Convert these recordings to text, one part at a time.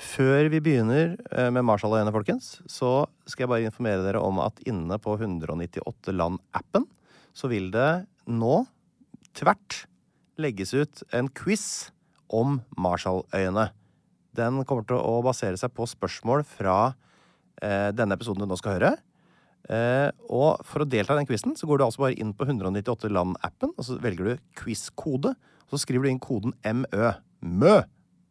Før vi begynner med Marshall alene, folkens, så skal jeg bare informere dere om at inne på 198 land-appen så vil det nå tvert legges ut en quiz om Marshalløyene. Den kommer til å basere seg på spørsmål fra eh, denne episoden du nå skal høre. Eh, og for å delta i den quizen så går du altså bare inn på 198 land-appen, og så velger du quiz-kode. Og så skriver du inn koden MØ. MØ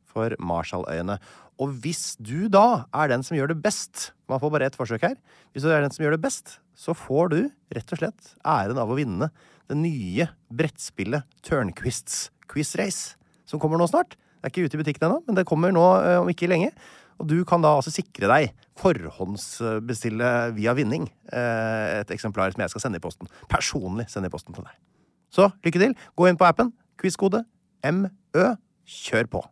for Marshalløyene. Og hvis du da er den som gjør det best Man får bare ett forsøk her. Hvis du er den som gjør det best, så får du rett og slett æren av å vinne det nye brettspillet Turnquists Quiz Race, som kommer nå snart. Det er ikke ute i butikken ennå, men det kommer nå øh, om ikke lenge. Og du kan da altså sikre deg, forhåndsbestille via vinning, eh, et eksemplar som jeg skal sende i posten. Personlig sende i posten til deg. Så lykke til. Gå inn på appen. Quizkode MØ. Kjør på.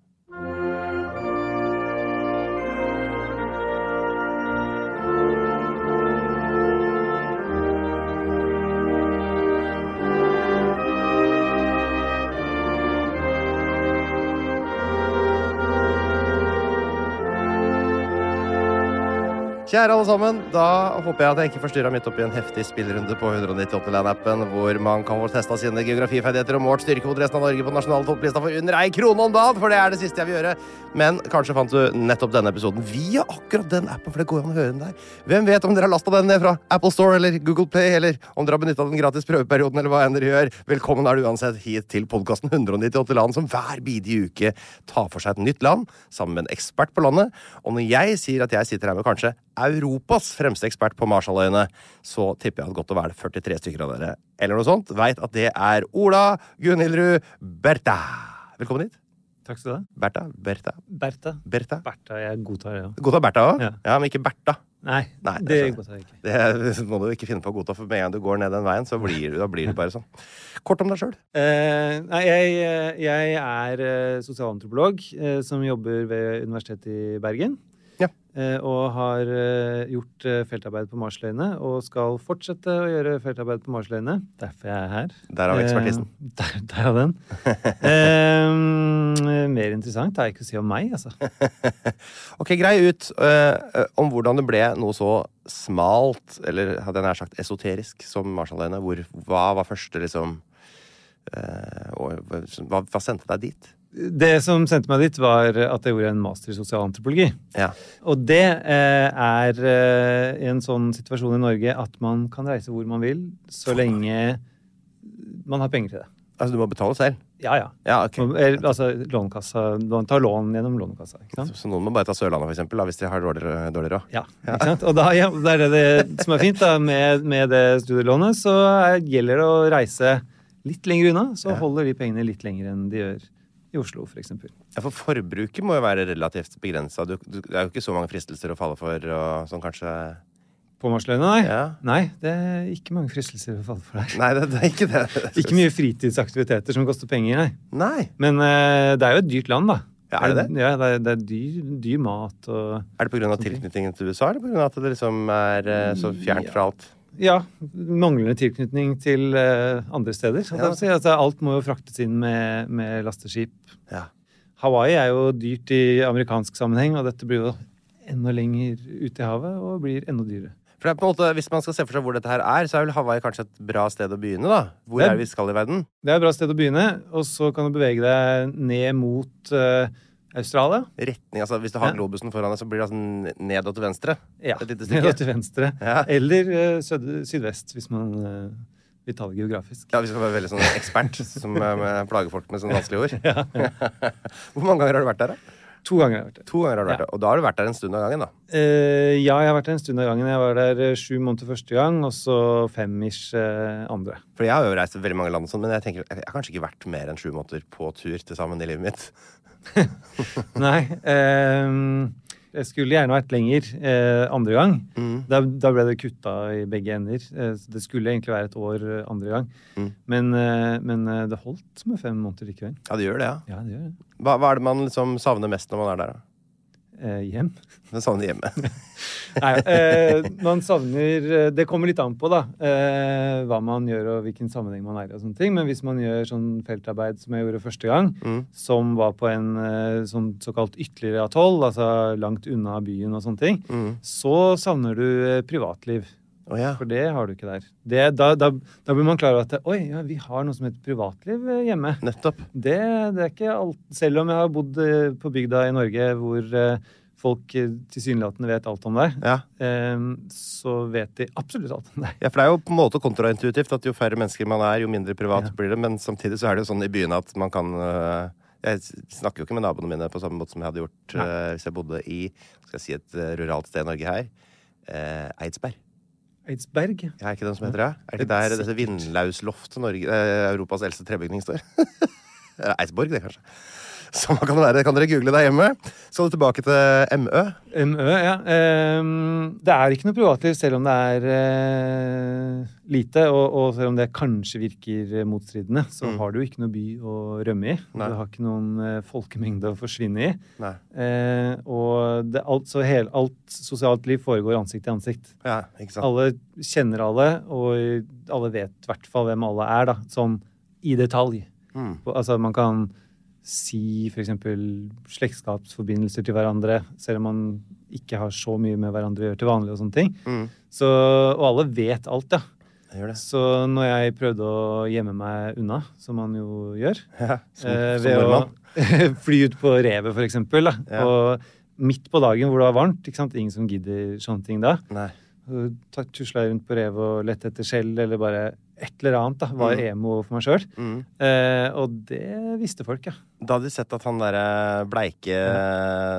Kjære alle sammen, da håper jeg at jeg ikke forstyrra midt oppi en heftig spillrunde på 198 Land-appen, hvor man kan få testa sine geografiferdigheter og målt styrke mot resten av Norge på den nasjonale topplista for under ei krone om dagen, for det er det siste jeg vil gjøre. Men kanskje fant du nettopp denne episoden via akkurat den appen, for det går an å høre den der. Hvem vet om dere har lasta den ned fra Apple Store eller Google Play, eller om dere har benytta den gratis prøveperioden, eller hva enn dere gjør. Velkommen er du uansett hit til podkasten 198 land, som hver bidige uke tar for seg et nytt land, sammen med en ekspert på landet. Og når jeg sier at jeg sitter her med kanskje Europas fremste ekspert på Marshalløyene, så tipper jeg at godt og vel 43 stykker av dere eller noe sånt veit at det er Ola Gunhildrud Bertha. Velkommen hit. Takk skal du ha. Bertha? Bertha? Bertha. Bertha? Bertha, jeg godtar det Ja. Godtar Bertha òg? Ja. Ja. men ikke Bertha. Nei, Nei, det det godtar jeg ikke. Det må du ikke finne på å godta, for med en gang du går ned den veien, så blir du, da blir du bare sånn. Kort om deg sjøl. Eh, nei, jeg, eh, jeg er eh, sosialantropolog eh, som jobber ved Universitetet i Bergen. Eh, og har eh, gjort eh, feltarbeid på Marsløyene og skal fortsette å gjøre feltarbeid på Marsløyene. Derfor jeg er her. Derav ekspertisen. Eh, der, derav den. eh, mer interessant har jeg ikke å si om meg, altså. Ok, grei ut øh, om hvordan det ble noe så smalt, eller hadde jeg nær sagt esoterisk, som Marsløyene. Hva var første, liksom hva, hva sendte deg dit? Det som sendte meg dit, var at jeg gjorde en master i sosialantropologi. Ja. Og det eh, er eh, en sånn situasjon i Norge at man kan reise hvor man vil, så lenge man har penger til det. Altså, du må betale selv? Ja, ja. Ja, okay. Eller, altså, lånekassa Man tar lån gjennom Lånekassa. ikke sant? Så noen må bare ta Sørlandet, for eksempel, da, hvis de har dårligere, dårlig råd. Ja, ikke sant? Og da, ja, det er det, som er fint da, med, med det studielånet, så er, gjelder det å reise litt lenger unna, så Ja. holder de pengene litt lenger enn de gjør i Oslo, for eksempel. Ja, for forbruket må jo være relativt begrensa. Det er jo ikke så mange fristelser å falle for og, sånn kanskje På Marsløyene, nei. Ja. Nei, det er ikke mange fristelser å falle for der. Nei, det, det er ikke det. Ikke mye fritidsaktiviteter som koster penger, nei. Nei. Men uh, det er jo et dyrt land, da. Ja, er det det? Ja, det er, det er dyr, dyr mat og Er det pga. tilknytningen til USA, eller pga. at det liksom er uh, så fjernt fra alt? Ja, manglende tilknytning til eh, andre steder. Ja. Si. Altså, alt må jo fraktes inn med, med lasteskip. Ja. Hawaii er jo dyrt i amerikansk sammenheng, og dette blir jo enda lenger ute i havet og blir enda dyrere. For det er på en måte, Hvis man skal se for seg hvor dette her er, så er vel Hawaii kanskje et bra sted å begynne? da? Hvor Det er- er vi skal i verden? Det er et bra sted å begynne, og så kan du bevege deg ned mot eh, Australia. Retning, altså Hvis du har Ja. globusen foran deg, så blir det altså nedad til venstre? Ja, ned og til venstre. Ja. Eller uh, syd sydvest, hvis man uh, vil ta det geografisk. Ja, Vi skal være veldig sånn ekspert som uh, plager folk med sånne vanskelige ord. Hvor mange ganger har du vært der? da? To ganger har jeg vært der. To ganger har du vært der. Og da har du vært der en stund av gangen, da. Eh, ja, jeg har vært der en stund av gangen. Jeg var der eh, sju måneder første gang, og så fem-ish eh, andre. For jeg har jo reist til veldig mange land, og sånn, men jeg tenker, jeg har kanskje ikke vært mer enn sju måneder på tur til sammen i livet mitt. Nei. ehm, jeg skulle gjerne vært lenger eh, andre gang. Mm. Da, da ble det kutta i begge ender. Eh, det skulle egentlig være et år eh, andre gang. Mm. Men, eh, men det holdt med fem måneder likevel. Ja, det gjør det, ja. Ja, det gjør det. Hva, hva er det man liksom savner mest når man er der? da? Eh, hjem. Man savner hjemmet. Nei, eh, man savner eh, Det kommer litt an på, da. Eh, hva man gjør og hvilken sammenheng man er i. og sånne ting. Men hvis man gjør sånn feltarbeid som jeg gjorde første gang, Mm. som var på en eh, sånn såkalt ytterligere atoll, altså langt unna byen og sånne ting, Mm. så savner du privatliv. Å ja. For det har du ikke der. Det, da, da, da blir man klar over at oi, ja, vi har noe som heter privatliv eh, hjemme. Nettopp. Det, det er ikke alt Selv om jeg har bodd eh, på bygda i Norge hvor eh, folk tilsynelatende vet alt om deg, Ja. så vet de absolutt alt om deg. ja, for det er jo på en måte kontraintuitivt at jo færre mennesker man er, jo mindre privat Ja. blir det. Men samtidig så er det jo sånn i byen at man kan Jeg snakker jo ikke med naboene mine på samme måte som jeg hadde gjort Nei. hvis jeg bodde i skal jeg si et ruralt sted i Norge her. Eidsberg. Eidsberg. Ja, er ikke den som heter det? Er det ikke der dette Vindlausloftet, Norge, eh, Europas eldste trebygning, står? Eidsborg, det, kanskje. Samme kan det være. Kan dere google der hjemme? Skal du tilbake til MØ? MØ, ja. Ehm, det er ikke noe privatliv selv om det er eh, lite, og, selv om det kanskje virker motstridende, så Mm. har du ikke noe by å rømme i. Nei. Du har ikke noen eh, folkemengde å forsvinne i. Nei. Eh, og det, alt, så hel, alt sosialt liv foregår ansikt til ansikt. Ja, ikke sant? Alle kjenner alle, og alle vet i hvert fall hvem alle er, da, sånn i detalj. Mm. Altså, man kan si f.eks. slektskapsforbindelser til hverandre, selv om man ikke har så mye med hverandre å gjøre til vanlig. Og sånne ting. Mm. Så, og alle vet alt, ja. Gjør det. Så når jeg prøvde å gjemme meg unna, som man jo gjør Ja, som, eh, ved å fly ut på revet, for eksempel, da, Ja. og midt på dagen hvor det var varmt, ikke sant? ingen som gidder sånne ting da, Nei. tusla rundt på revet og lette etter skjell, eller bare et eller annet, da, var Mm. emo for meg sjøl. Mm. Eh, og det visste folk, ja. Da hadde de sett at han derre bleike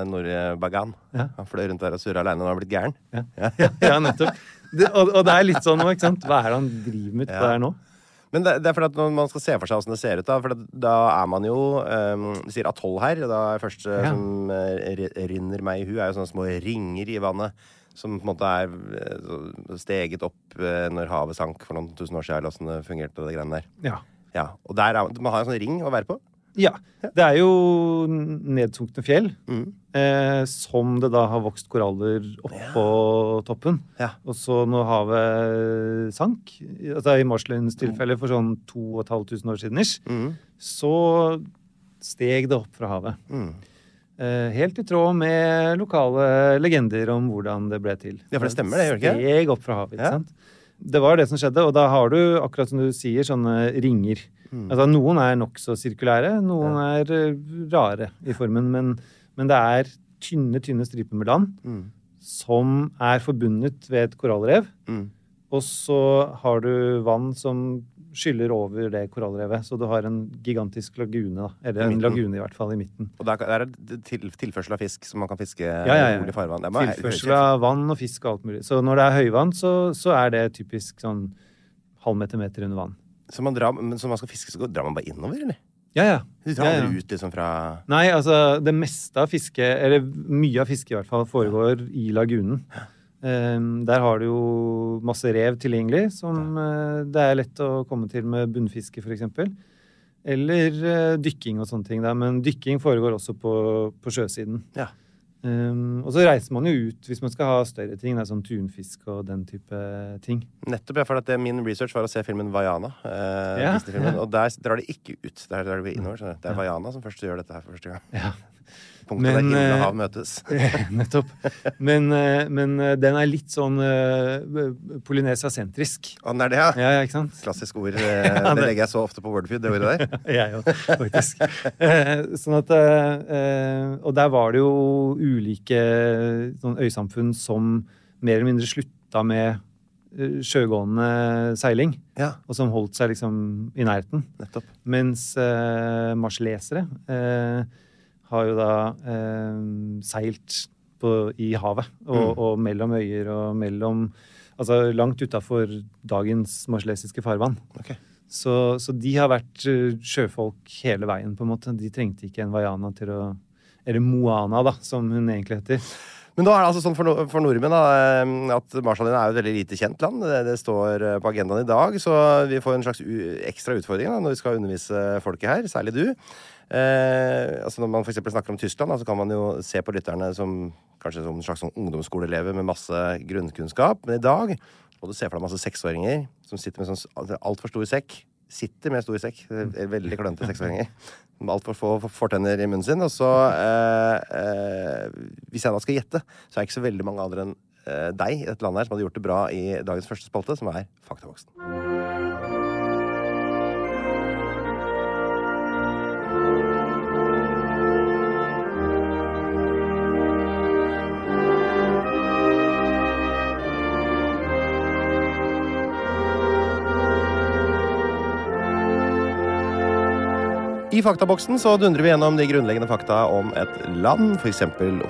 Norbagan Ja. Han fløy rundt der og surra aleine og har blitt gæren. Ja, Ja. ja nettopp. Det, og, og det er litt sånn nå, ikke sant? Hva er det han driver med Ja. der nå? Men det, det er fordi at når man skal se for seg åssen det ser ut, da For da er man jo um, Vi sier atoll her. Da er det første Ja. som eh, rinner meg i hu, er jo sånne små ringer i vannet. Som på en måte er eh, steget opp eh, når havet sank for noen tusen år siden. Eller åssen det fungerte, det greiene der. Ja. Ja, og der er, Man har en sånn ring å være på. ja. Det er jo nedsunkne fjell, Mm. eh, som det da har vokst koraller oppå toppen. Ja. Og så når havet sank, altså i Marslins tilfelle for sånn 2500 år siden, ish, Mm. så steg det opp fra havet. Mm. Eh, helt i tråd med lokale legender om hvordan det ble til. Ja, for det stemmer det, gjør det ikke? Steg opp fra havet, Ja. sant? Det var det som skjedde, og da har du, akkurat som du sier, sånne ringer. Mm. Altså, noen er nokså sirkulære, noen er eh, rare i formen, men, men det er tynne, tynne striper med land Mm. som er forbundet ved et korallrev, Mm. og så har du vann som skyller over det korallrevet, så du har en gigantisk lagune, da. Eller en lagune i hvert fall, i midten. Og der, der er det til, tilførsel av fisk som man kan fiske Ja, ja, ja. rolig farvann. Tilførsel av vann og fisk og alt mulig. Så når det er høyvann, så, så er det typisk sånn halvmeter meter under vann. Så man, drar, men så man skal fiske, så drar man bare innover, eller? Ja, ja. Du drar Ja, ja. ut liksom fra Nei, altså det meste av fiske, eller mye av fisket i hvert fall, foregår i lagunen. Eh, der har du jo masse rev tilgjengelig, som eh, det er lett å komme til med bunnfiske, f.eks. Eller eh, dykking og sånne ting. Der. Men dykking foregår også på, på sjøsiden. Ja. Um, og så reiser man jo ut hvis man skal ha større ting. Det er sånn tunfisk og den type ting. Nettopp, ja, for at det, Min research var å se filmen Vaiana. Eh, Ja. Og der drar de ikke ut. Der drar de innover. Det er. Vaiana som først gjør dette her for første gang. Ja. Punktet Men, der himmel eh, og hav møtes. Nettopp. Men, eh, men eh, den er litt sånn uh, Polynesia-sentrisk. Og den er det, ja. Ja, ja, ikke sant? Klassisk ord. Ja, det det- legger jeg så ofte på Wordfeed, det ordet der. Jeg òg, faktisk. Sånn at uh, Og der var det jo ulike sånn øysamfunn som mer eller mindre slutta med sjøgående seiling, Ja, og som holdt seg liksom i nærheten. nettopp. Mens eh, marslesere eh, har jo da eh, seilt på, i havet, og, Mm. og mellom øyer og mellom Altså langt utafor dagens marselesiske farvann. Ok. Så, så de har vært eh, sjøfolk hele veien, på en måte. De trengte ikke en Vaiana til å Eller Moana, da, som hun egentlig heter. Men nå er det altså sånn for, for nordmenn da, eh, at Marshalløyene er jo et veldig lite kjent land. Det, det står eh, på agendaen i dag, så vi får en slags ekstra utfordring da, når vi skal undervise folket her, særlig du. Eh, altså Når man for eksempel snakker om Tyskland, så kan man jo se på lytterne som kanskje som en slags sånn ungdomsskoleelever med masse grunnkunnskap. Men i dag må du se for deg masse seksåringer som sitter med sånn altfor stor sekk. Sitter med stor sekk. eh, Veldig klønete seksåringer. Med altfor få fortenner i munnen sin. Og så eh, eh, Hvis jeg da skal gjette, så er det ikke så veldig mange andre enn eh, deg i dette landet her som hadde gjort det bra i dagens første spalte, som er Faktaboksen. I Faktaboksen så dundrer vi gjennom de grunnleggende fakta om et land, f.eks.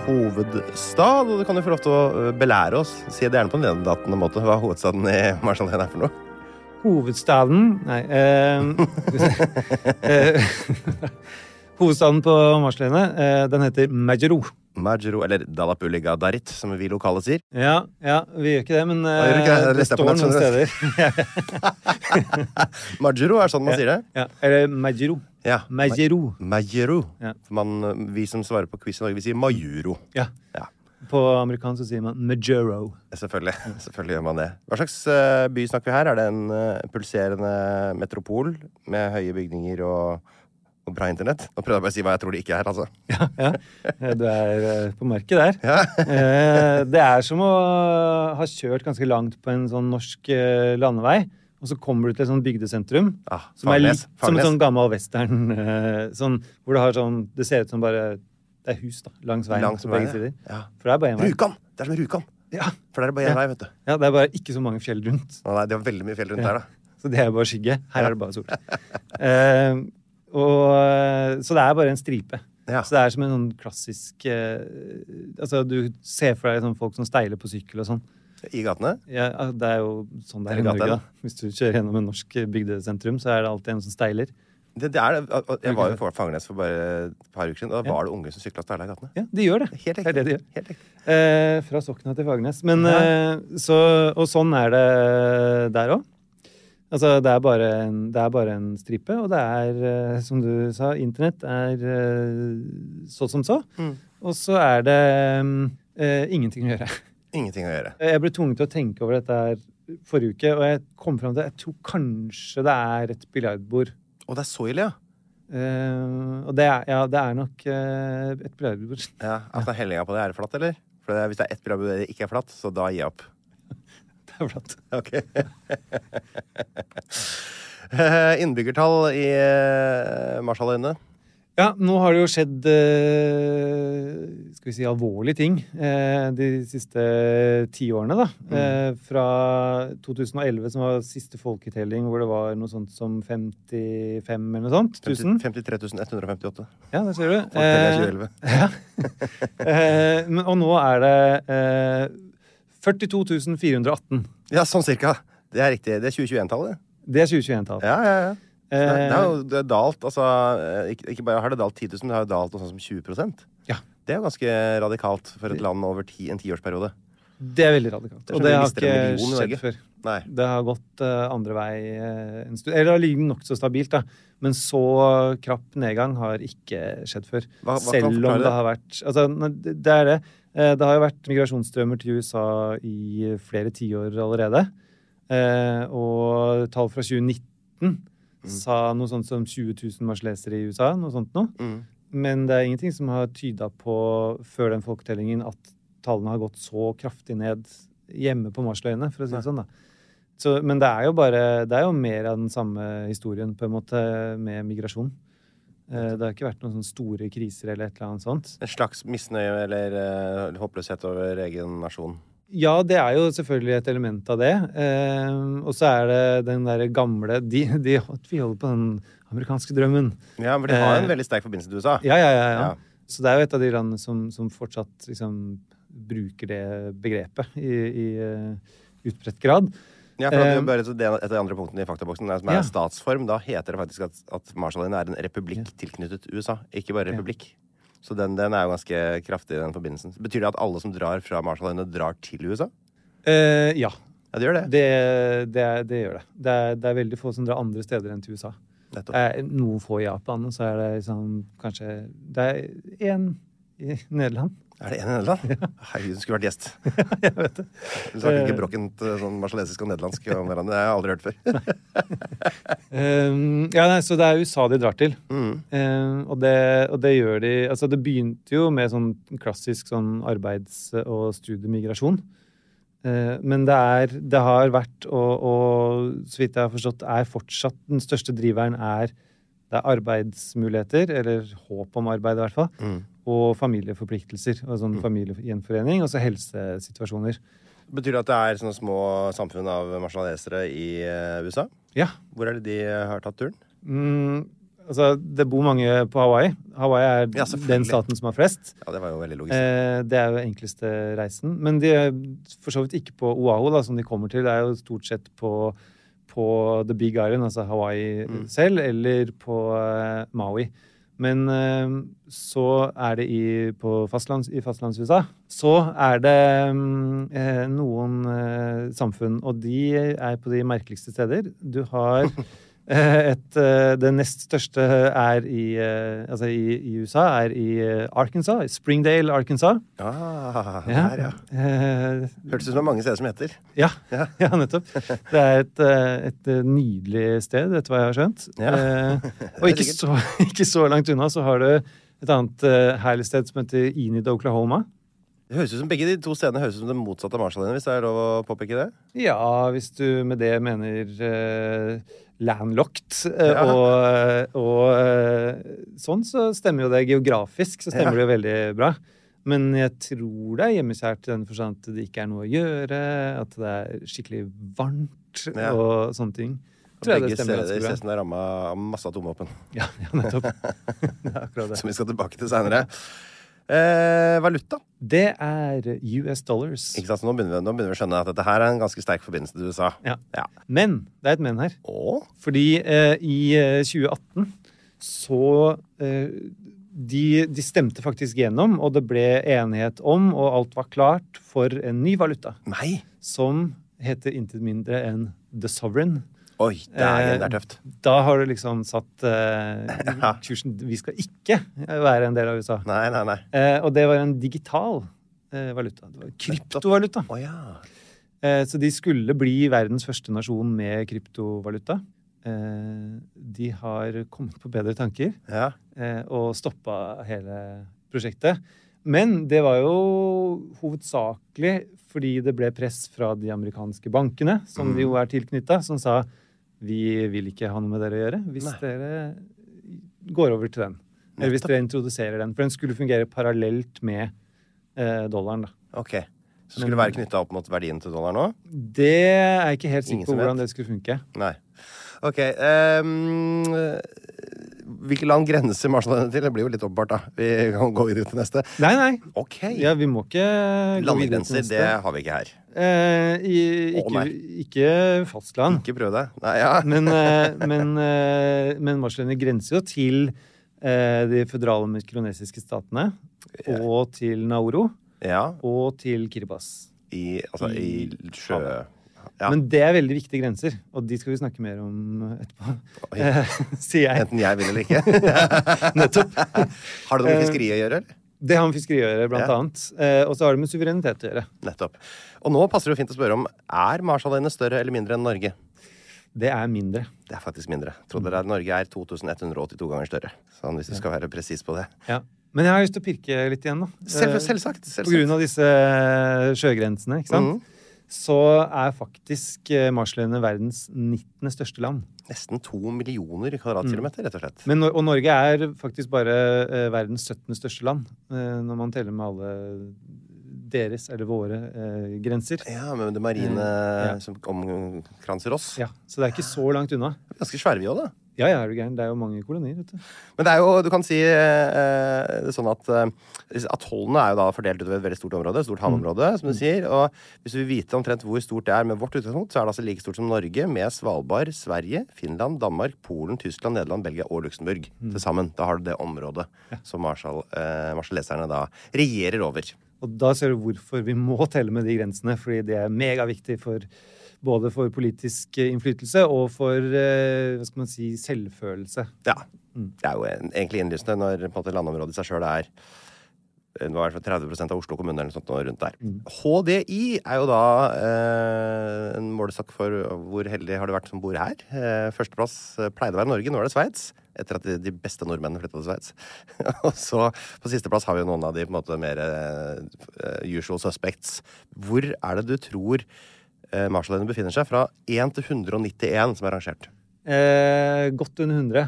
hovedstad. Og du kan jo få lov til å belære oss, si det gjerne på en nedlatende måte, hva hovedstaden i Marshalløyene er for noe. Hovedstaden Nei eh, eh, Hovedstaden på Marsløyene, eh, den heter Majero. Majero, eller Dalapuliga Gadarit, som vi lokale sier. Ja, ja, vi gjør ikke det, men eh, ikke det? eh, det står noen steder. Majero er sånn man sier det. ja, eller Majero. Ja. Majero. Majero. Ja. Man, vi som svarer på quiz i Norge, vi sier Majuro. Ja. Ja. På amerikansk sier man Majuro. Selvfølgelig. Selvfølgelig gjør man det. Hva slags eh, by snakker vi her? Er det en eh, pulserende metropol med høye bygninger og, og bra internett? Nå prøvde jeg bare å si hva jeg tror det ikke er, altså. Ja, ja. Du er eh, på merket der. Ja. Det er som å ha kjørt ganske langt på en sånn norsk landevei, og så kommer du til et sånt bygdesentrum. Ah, Som er litt som en sånn gammel western. eh, Sånn, hvor det har sånn Det ser ut som bare Det er hus, da. Langs veien Langs på begge sider. ja. For det er bare én vei. Rjukan! Det er som Rjukan. Ja. For der er det bare én Ja. vei, vet du. ja, det er bare ikke så mange fjell rundt. Å, nei, det var veldig mye fjell rundt Ja. der, da. Så det er bare skygge. Her er det bare sol. uh, og, så det er bare en stripe. Ja. Så det er som en sånn klassisk uh, Altså, du ser for deg sånn folk som steiler på sykkel og sånn. I gatene. Ja, det er jo sånn det er i Norge, gaten. da. Hvis du kjører gjennom en norsk bygdesentrum, så er det alltid en som steiler. Det, det er. Jeg var jo på Fagernes for bare et par uker siden, og da var det unge som sykla og steila i gatene. Ja, de gjør det. Helt Det er det de gjør. Helt. Eh, fra Sokna til Fagernes. Men, eh, så, og sånn er det der òg. Altså, det er, bare en, det er bare en stripe, og det er, eh, som du sa, internett er eh, så som så. Mm. Og så er det eh, ingenting å gjøre. Ingenting å gjøre. Jeg ble tvunget til å tenke over dette her forrige uke, og jeg kom fram til at jeg tror kanskje det er et biljardbord. Og det er så ille, ja. Uh, og det er, ja, det er nok uh, et biljardbord. ja altså, Hellinga på det, er det flatt, eller? For det, hvis det er ett biljardbord det ikke er flatt, så da gir jeg opp. Det er flatt. Ok. Eh, Innbyggertall i Marshalløyene. Ja, nå har det jo skjedd eh, skal vi si alvorlige ting eh, de siste ti årene. da. Eh, fra 2011, som var siste folketelling, hvor det var noe sånt som 55 eller noe sånt. 1000. 53 158. Ja, der ser du. Eh, ja. men, og nå er det eh, 42 418. Ja, sånn cirka. Det er riktig. Det er 2021-tallet. Det er 2021-tall. Ja, ja, ja. Det er, det er Eh, jo det er dalt, altså eh, ikke, ikke bare har det dalt 10 000, det har jo dalt noe sånt som 20% Ja. Det er jo ganske radikalt for et land over ti, en tiårsperiode. Det er veldig radikalt. Det er Og det har ikke skjedd før. Nei. Det har gått uh, andre vei uh, en stund. Eller det har ligget nokså stabilt, da. Men så krapp nedgang har ikke skjedd før. Hva- hva Selv om det det? har vært Altså, det er det. Uh, Det har jo vært migrasjonsstrømmer til USA i flere tiår allerede. Og tall fra 2019 sa noe sånt som 20 000 marselesere i USA. Noe sånt noe. Mm. Men det er ingenting som har tyda på, før den folketellingen, at tallene har gått så kraftig ned hjemme på Marsløyene, for å si det sånn. da. Så, men det er jo bare Det er jo mer av den samme historien, på en måte, med migrasjon. Eh, Det har ikke vært noen store kriser eller et eller annet sånt. En slags misnøye eller eh, håpløshet over egen nasjon. Ja, det er jo selvfølgelig et element av det. Eh, og så er det den derre gamle de, de Vi holder på den amerikanske drømmen. Ja, for de har en Eh, veldig sterk forbindelse til USA. Ja, ja, ja. ja. Så det er jo et av de landene som, som fortsatt liksom bruker det begrepet i, i uh, utbredt grad. Ja, for at Eh, det, bare, så det, et av de andre punktene i faktaboksen er, som er statsform, da heter det faktisk at, at Marshalløyene er en republikk tilknyttet USA, ikke bare republikk. Så den, den er jo ganske kraftig, den forbindelsen. Betyr det at alle som drar fra Marshalløyene, drar til USA? Eh, ja, Ja, det gjør det. det, det, det gjør det. Det er, det er veldig få som drar andre steder enn til USA. Eh, noen få i Japan, og så er det liksom kanskje Det er én i Nederland. Er det en i Nederland? Herregud, hun skulle vært gjest. Jeg vet det. Hun snakker ikke brokkent eh, sånn marsalesisk og nederlandsk om hverandre. Det har jeg aldri hørt før. Um, ja, nei, så det er USA de drar til. Mm. Um, og, det, og det gjør de Altså, det begynte jo med sånn klassisk sånn arbeids- og studiemigrasjon. Uh, men det er Det har vært, og, og så vidt jeg har forstått, er fortsatt den største driveren er det er arbeidsmuligheter, eller håp om arbeid i hvert fall, Mm. Og familieforpliktelser. Og sånn familiegjenforening, og så helsesituasjoner. Betyr det at det er sånne små samfunn av marsalesere i eh, USA? Ja, Hvor er det de eh, har tatt turen? Mm, altså, det bor mange på Hawaii. Hawaii er Ja, den staten som har flest. Ja, det var jo veldig logisk. Eh, det er jo enkleste reisen. Men de er for så vidt ikke på Oahu, da, som de kommer til. Det er jo stort sett på, på The Big Island, altså Hawaii Mm. selv, eller på eh, Maui. Men eh, så er det i, fastlands, i fastlands-USA så er det eh, noen eh, samfunn, og de er på de merkeligste steder. Du har et eh, Det nest største er i, eh, altså i, i USA, er i eh, Arkansas. Springdale, Arkansas. Ah, Ja. der, ja. Eh, Hørtes ut som det er mange steder som heter. ja, Ja. ja, nettopp. Det er et, eh, et eh, nydelig sted, etter hva jeg har skjønt. Ja. Eh, og ikke så, ikke så langt unna så har du et annet eh, herlig sted som heter Enid, Oklahoma. Det høres ut som Begge de to stedene høres ut som det motsatte av Marshallene, hvis det er lov å påpeke det. Ja, hvis du med det mener eh, landlocked eh, Ja. og, og eh, sånn, så stemmer jo det. Geografisk så stemmer Ja. det jo veldig bra. Men jeg tror det er hjemmekjært i den forstand at det ikke er noe å gjøre, at det er skikkelig varmt Ja. og sånne ting. Begge steder som det er ramma av masse atomvåpen. Ja, ja nettopp. det er akkurat det. Som vi skal tilbake til seinere. Eh, valuta. Det er US dollars. Ikke sant? Så nå begynner, vi, nå begynner vi å skjønne at dette her er en ganske sterk forbindelse til USA. Ja. Ja. Men det er et men her. Åh? Fordi eh, i eh, 2018 så eh, de, de stemte faktisk gjennom, og det ble enighet om, og alt var klart for en ny valuta. Nei! Som heter intet mindre enn The Sovereign. Oi, det Eh, det er tøft. Da har du liksom satt eh, kursen Vi skal ikke være en del av USA. Nei, nei, nei. Eh, og det var en digital eh, valuta. Det var kryptovaluta. Oh, ja. Eh, så de skulle bli verdens første nasjon med kryptovaluta. Eh, de har kommet på bedre tanker ja. eh, og stoppa hele prosjektet. Men det var jo hovedsakelig fordi det ble press fra de amerikanske bankene, som de jo er tilknytta, som sa vi vil ikke ha noe med dere å gjøre hvis Nei. dere går over til den. Eller hvis dere introduserer den. For den skulle fungere parallelt med eh, dollaren. da. Ok. Så skulle det være knytta opp mot verdien til dollaren nå? Det er jeg ikke helt sikker på hvordan det skulle funke. Nei. Ok. ehm, hvilke land grenser Marshalløyene til? Det blir jo litt åpenbart, da. Vi kan gå videre til neste. Nei, nei. Ok. Ja, vi må ikke Landegrenser, det har vi ikke her. Eh, i, ikke, ikke fastland. Ikke prøv det. Nei, ja. Men, eh, men, eh, men Marshalløyene grenser jo til eh, de føderale mikronesiske statene. Og til Nauru. ja. Og til Kiribas. i, altså, i sjø... Ja. Men det er veldig viktige grenser, og de skal vi snakke mer om etterpå. Eh, Sier jeg. Enten jeg vil eller ikke. Nettopp. Har det noe med fiskeri å gjøre, eller? Det har med fiskeri å gjøre, blant Ja. annet. Eh, og så har det med suverenitet å gjøre. Nettopp. Og nå passer det jo fint å spørre om er Marshalløyene større eller mindre enn Norge. Det er mindre. Det er faktisk mindre. Trodde dere at Norge er 2182 ganger større. Sånn hvis du skal være presis på det. Ja. Men jeg har lyst til å pirke litt igjen, da. Selv, selvsagt, selvsagt. På grunn av disse eh, sjøgrensene, ikke sant. Mhm. Så er faktisk eh, Marshalløyene verdens 19. største land. Nesten to millioner kvadratkilometer, rett og slett. Men, og Norge er faktisk bare eh, verdens 17. største land, eh, når man teller med alle deres, eller våre, grenser. Ja, med det marine ja. som omkranser oss. Ja, Så det er ikke så langt unna. Ganske svære vi òg, da. Ja, ja, er du gæren. Det er jo mange kolonier, vet du. Men det er jo, du kan si eh, er sånn at eh, atollene er jo da fordelt utover et veldig stort område. Stort havområde, som du sier. Og hvis du vil vite omtrent hvor stort det er med vårt utgangspunkt, så er det altså like stort som Norge med Svalbard, Sverige, Finland, Danmark, Polen, Tyskland, Nederland, Belgia og Luxembourg til sammen. Da har du det området som Marshall, eh, Marshalleserne da regjerer over. Og da ser du hvorfor vi må telle med de grensene, fordi det er megaviktig for både for politisk innflytelse og for eh, hva skal man si, selvfølelse. Ja. Det er jo egentlig innlysende når på en måte, landområdet i seg sjøl er det var i hvert fall 30 av Oslo kommune eller noe sånt rundt der. HDI er jo da eh, en målestokk for hvor heldig har du vært som bor her. Eh, førsteplass eh, pleide å være Norge, nå er det Sveits. Etter at de, de beste nordmennene flytta til Sveits. Og så på sisteplass har vi jo noen av de på en måte mer eh, usual suspects. Hvor er det du tror eh, Marshalløyene befinner seg? Fra 1 til 191 som er rangert. Eh, godt under 100.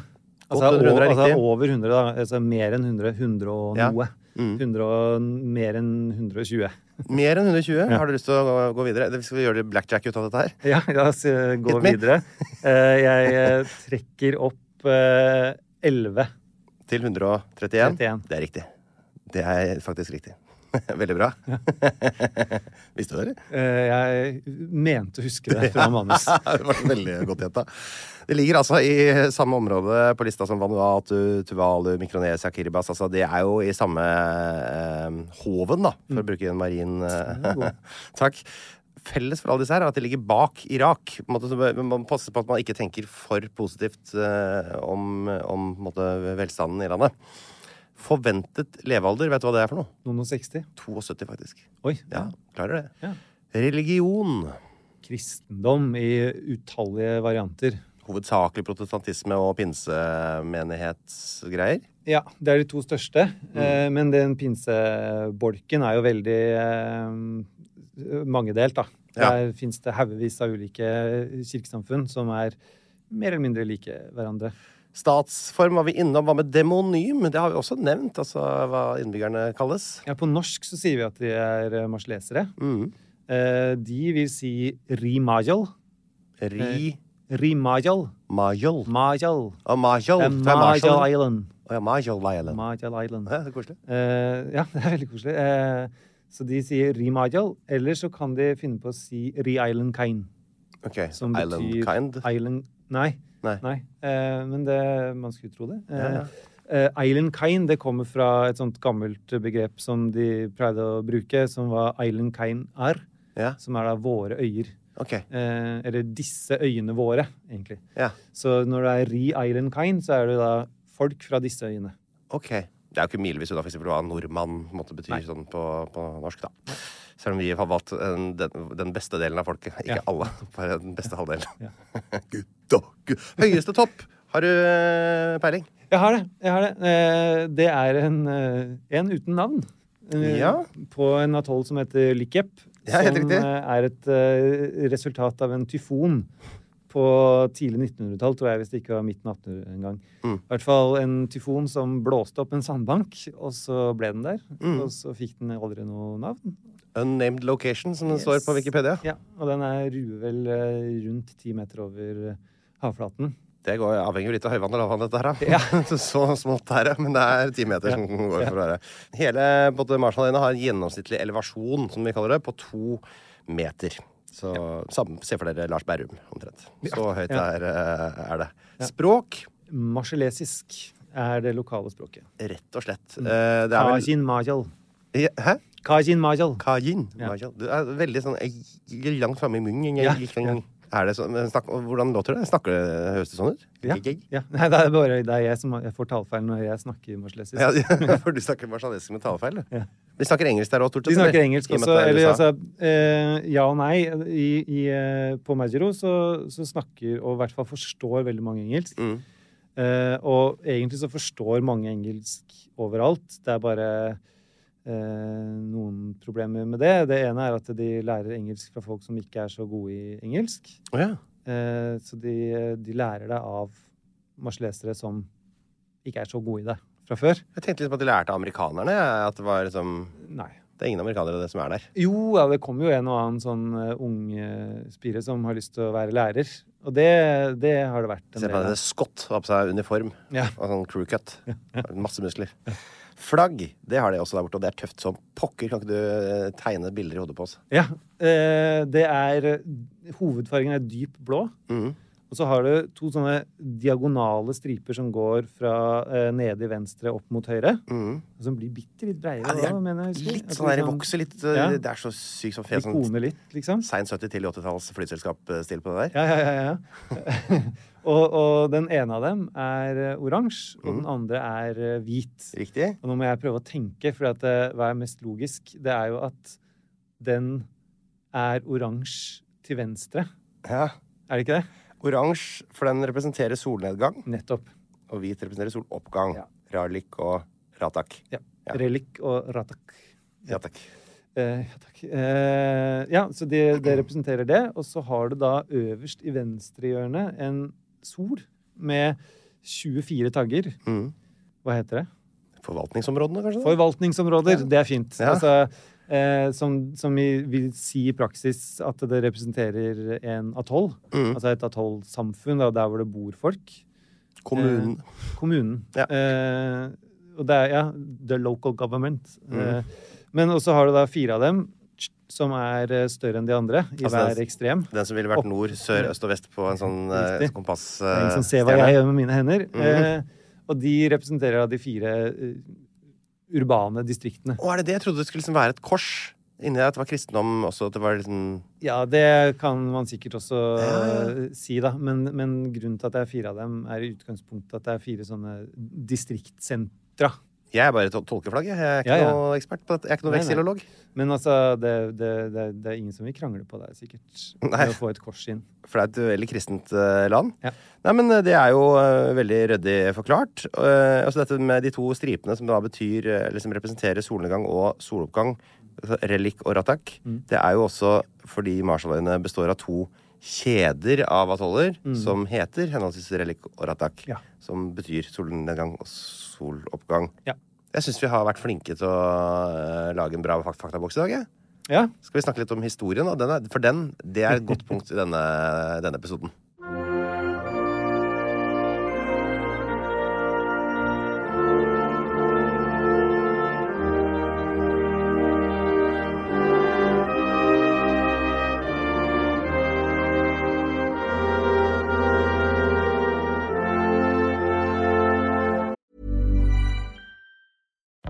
Altså, Godt under 100 er over, altså over 100, da. Altså mer enn 100. 100 og Ja. noe. Mm. 100 og mer enn 120. Mer enn 120? Har du lyst til å gå, videre? Skal vi gjøre det blackjack ut av dette her? Ja, la oss eh, gå videre. Eh, jeg eh, trekker opp eh, 11. Til 131? 31. Det er riktig. Det er faktisk riktig. Veldig bra. Visste du det. Eh, jeg mente å huske det fra manus. det var veldig godt gjetta. Det ligger altså i samme område på lista som Vanuatu, Tuvalu, Mikronesia, Kiribas. Altså det er jo i samme eh, hoven, da, for å bruke en marin eh, Takk. Felles for alle disse her er at de ligger bak Irak. Måte, man passer på at man ikke tenker for positivt eh, om, om måte, velstanden i landet. Forventet levealder, vet du hva det er for noe? Noen og 60. 72, faktisk. Oi. Ja, klarer det. Ja. Religion. Kristendom i utallige varianter. Hovedsakelig protestantisme og pinsemenighetsgreier. Ja, det er de to største. Mm. Eh, men den pinsebolken er jo veldig eh, mangedelt, da. Ja. Der fins det haugevis av ulike kirkesamfunn som er mer eller mindre like hverandre. Statsform var vi innom. Hva med demonym? Det har vi også nevnt, altså hva innbyggerne kalles. Ja, på norsk så sier vi at de er eh, marselesere. Mm. Eh, de vil si rimajal. Ri... Rimajal. Majol. Majal. Majol. Det er fra Majal Island. Oh, ja, Majol Island. Majal Island. Ja, det er koselig. Eh, ja, det er veldig koselig. Eh, så de sier Rimajal, eller så kan de finne på å si Ri-Island Kain. Okay. Som Island betyr kind. Island Nei. Nei. Eh, men det, man skulle tro det. Eh, Ja, ja. eh, island Kain det kommer fra et sånt gammelt begrep som de pleide å bruke, som var Island Kain Ar, Ja, som er da våre øyer. Okay. Eh, eller disse øyene våre, egentlig. Ja, Så når det er Ri Island Kain, så er det da folk fra disse øyene. ok. Det er jo ikke milevis unna for eksempel hva nordmann måtte bety sånn på, på norsk, da. Selv om vi har valgt den, den beste delen av folket. Ikke Ja. alle, bare den beste halvdelen. Ja. Gutt og. Høyeste topp! Har du eh, peiling? Jeg har det. jeg har Det eh, Det er en, eh, en uten navn. Ja. På en atoll som heter Likep. Ja, helt som er et resultat av en tyfon på tidlig 1900-tall, tror jeg, hvis det ikke var midten av 1800 en gang. Mm. I hvert fall en tyfon som blåste opp en sandbank, og så ble den der. Mm. Og så fikk den aldri noe navn. Unnamed location, som det Yes. står på Wikipedia. Ja, Og den er ruer vel eh, rundt ti meter over eh, havflaten. Det går avhenger jo litt av høyvann og lavvann, dette her. da. Ja. Så smått er det, men det er ti meter som går for å være. Hele både Marshalløyene har en gjennomsnittlig elevasjon, som vi kaller det, på to meter. Så sam- se for dere Lars Berrum, omtrent. Så høyt Ja. er, eh, er det. Språk, Marselesisk er det lokale språket. rett og slett. Mm. Det er vel Majal. Hæ? Kajin Majal. Kajin. Majal. Du er veldig sånn langt framme i munnen. Ja, sånn- Er det sånn, men snakk, hvordan låter det? Snakker det, Høres det sånn ut? Ja. ja. Nei, det er bare det er jeg som jeg får talefeil når jeg snakker marsalesisk. Ja, ja, for du snakker marsjalesisk med talefeil, du. Ja. De snakker engelsk der òg, Tord? De snakker engelsk og med også. er Eller altså eh, Ja og nei. I, i, eh, på Majiro så, så snakker, og i hvert fall forstår veldig mange engelsk. Mm. Eh, og egentlig så forstår mange engelsk overalt. Det er bare noen problemer med det. Det ene er at de lærer engelsk fra folk som ikke er så gode i engelsk. Oh, ja. Eh, så de, de lærer det av marsjlesere som ikke er så gode i det fra før. Jeg tenkte på at de lærte amerikanerne. At det var liksom Nei. Det er ingen amerikanere det som er der. Jo, ja, det kommer jo en og annen sånn uh, ung spire som har lyst til å være lærer. Og det, det har det vært en Se på det, det av. Scott har på seg uniform Ja. og sånn crew cut. Masse muskler. Flagg, det har de også der borte, og det er tøft som pokker. Kan ikke du eh, tegne bilder i hodet på oss? Ja. eh, det er Hovedfargen er dyp blå. Mhm. Og så har du to sånne diagonale striper som går fra eh, nede i venstre opp mot høyre. Mm. Som blir bitte litt breiere. Ja, er da, mener jeg. Litt sånn der, det vokser litt Ja. Det er så sykt som fet sånn koner litt, liksom. sein 70- til 80-talls flyselskap-stil på det der. Ja, ja, ja. ja. og, og den ene av dem er eh, oransje, og Mm. den andre er eh, hvit. Riktig? Og nå må jeg prøve å tenke, for at, eh, hva er mest logisk? Det er jo at den er oransje til venstre. Ja. Er det ikke det? Oransje, for den representerer solnedgang, Nettopp. og hvit representerer soloppgang. Ja. Ralik og ratak. Ja. Ja. Relik og ratak. Ja takk. Eh, ja, takk. Eh, ja, så det, det representerer det. Og så har du da øverst i venstre hjørne en sol med 24 tagger. Mm. Hva heter det? Forvaltningsområdene, kanskje? Forvaltningsområder. Det er fint. Ja. Altså, eh, som, som vi vil si i praksis at det representerer en atoll. Mm. Altså et atollsamfunn, der hvor det bor folk. Kommunen. Eh, kommunen. Ja. Eh, og det er ja, the local government. Mm. Eh, men også har du da fire av dem som er eh, større enn de andre i Altså, hver ekstrem. Den som ville vært nord, sør, øst og vest på en sånn eh, kompass... Eh, en som ser hva jeg gjør med mine hender. Mm. eh, og de representerer da de fire urbane distriktene. Og er det det? Jeg trodde det skulle liksom være et kors. Inni deg at det var kristendom også. At det var liksom Ja, det kan man sikkert også Ja, ja. si, da. Men, men grunnen til at det er fire av dem, er i utgangspunktet at det er fire sånne distriktssentra. Jeg er bare tolkeflagget. tolkeflagg, jeg. Er ikke Ja, ja. noe ekspert på dette. Jeg er ikke noe Nei, nei. veksilolog. Men altså, det, det, det, det er ingen som vil krangle på deg, sikkert. Nei. Med å få et kors inn. For det er et veldig kristent eh, land. Ja. Nei, men eh, det er jo eh, veldig ryddig forklart. Uh, altså dette med de to stripene som da betyr Eller som representerer solnedgang og soloppgang, altså relik og ratak, Mm. det er jo også fordi Marshalløyene består av to kjeder av atoller som heter henholdsvis relik og ratak. Mm. Ja. Som betyr solnedgang og soloppgang. Ja. Jeg syns vi har vært flinke til å uh, lage en bra fak- faktaboks i dag. jeg. Ja, Skal vi snakke litt om historien? Den er, for den, det er et godt punkt i denne, denne episoden.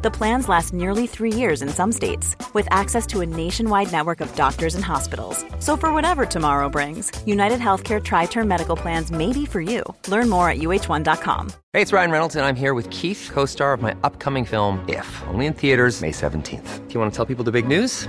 The plans last nearly three years in some states, with access to a nationwide network of doctors and hospitals. So, for whatever tomorrow brings, United Healthcare Tri Term Medical Plans may be for you. Learn more at uh1.com. Hey, it's Ryan Reynolds, and I'm here with Keith, co star of my upcoming film, If, only in theaters, May 17th. Do you want to tell people the big news?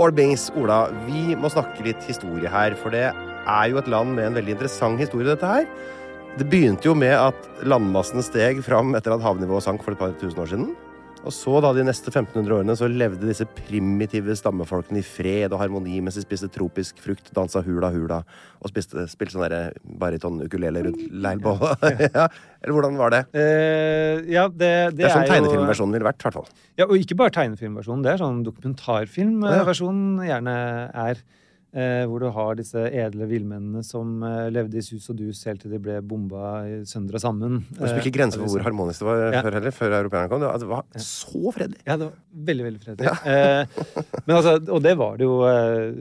All Bings, Ola, vi må snakke litt historie her, for det er jo et land med en veldig interessant historie, dette her. Det begynte jo med at landmassen steg fram etter at havnivået sank for et par tusen år siden. Og så, da de neste 1500 årene, så levde disse primitive stammefolkene i fred og harmoni mens de spiste tropisk frukt, dansa hula hula og spiste, spilte sånn derre bariton-ukulele rundt leirbålet. ja. Eller hvordan var det? Eh, ja, det, det, Det er sånn jo- tegnefilmversjonen ville vært, i hvert fall. Ja, og ikke bare tegnefilmversjonen. Det er sånn dokumentarfilmversjonen gjerne er. Eh, hvor du har disse edle villmennene som eh, levde i sus og dus helt til de ble bomba og sammen. Det var ikke grenser for hvor harmonisk det var Ja. før heller, før europeerne kom. Det var, så fredelig. Ja, det var veldig, veldig fredelig. Eh, men altså, og det var det jo eh,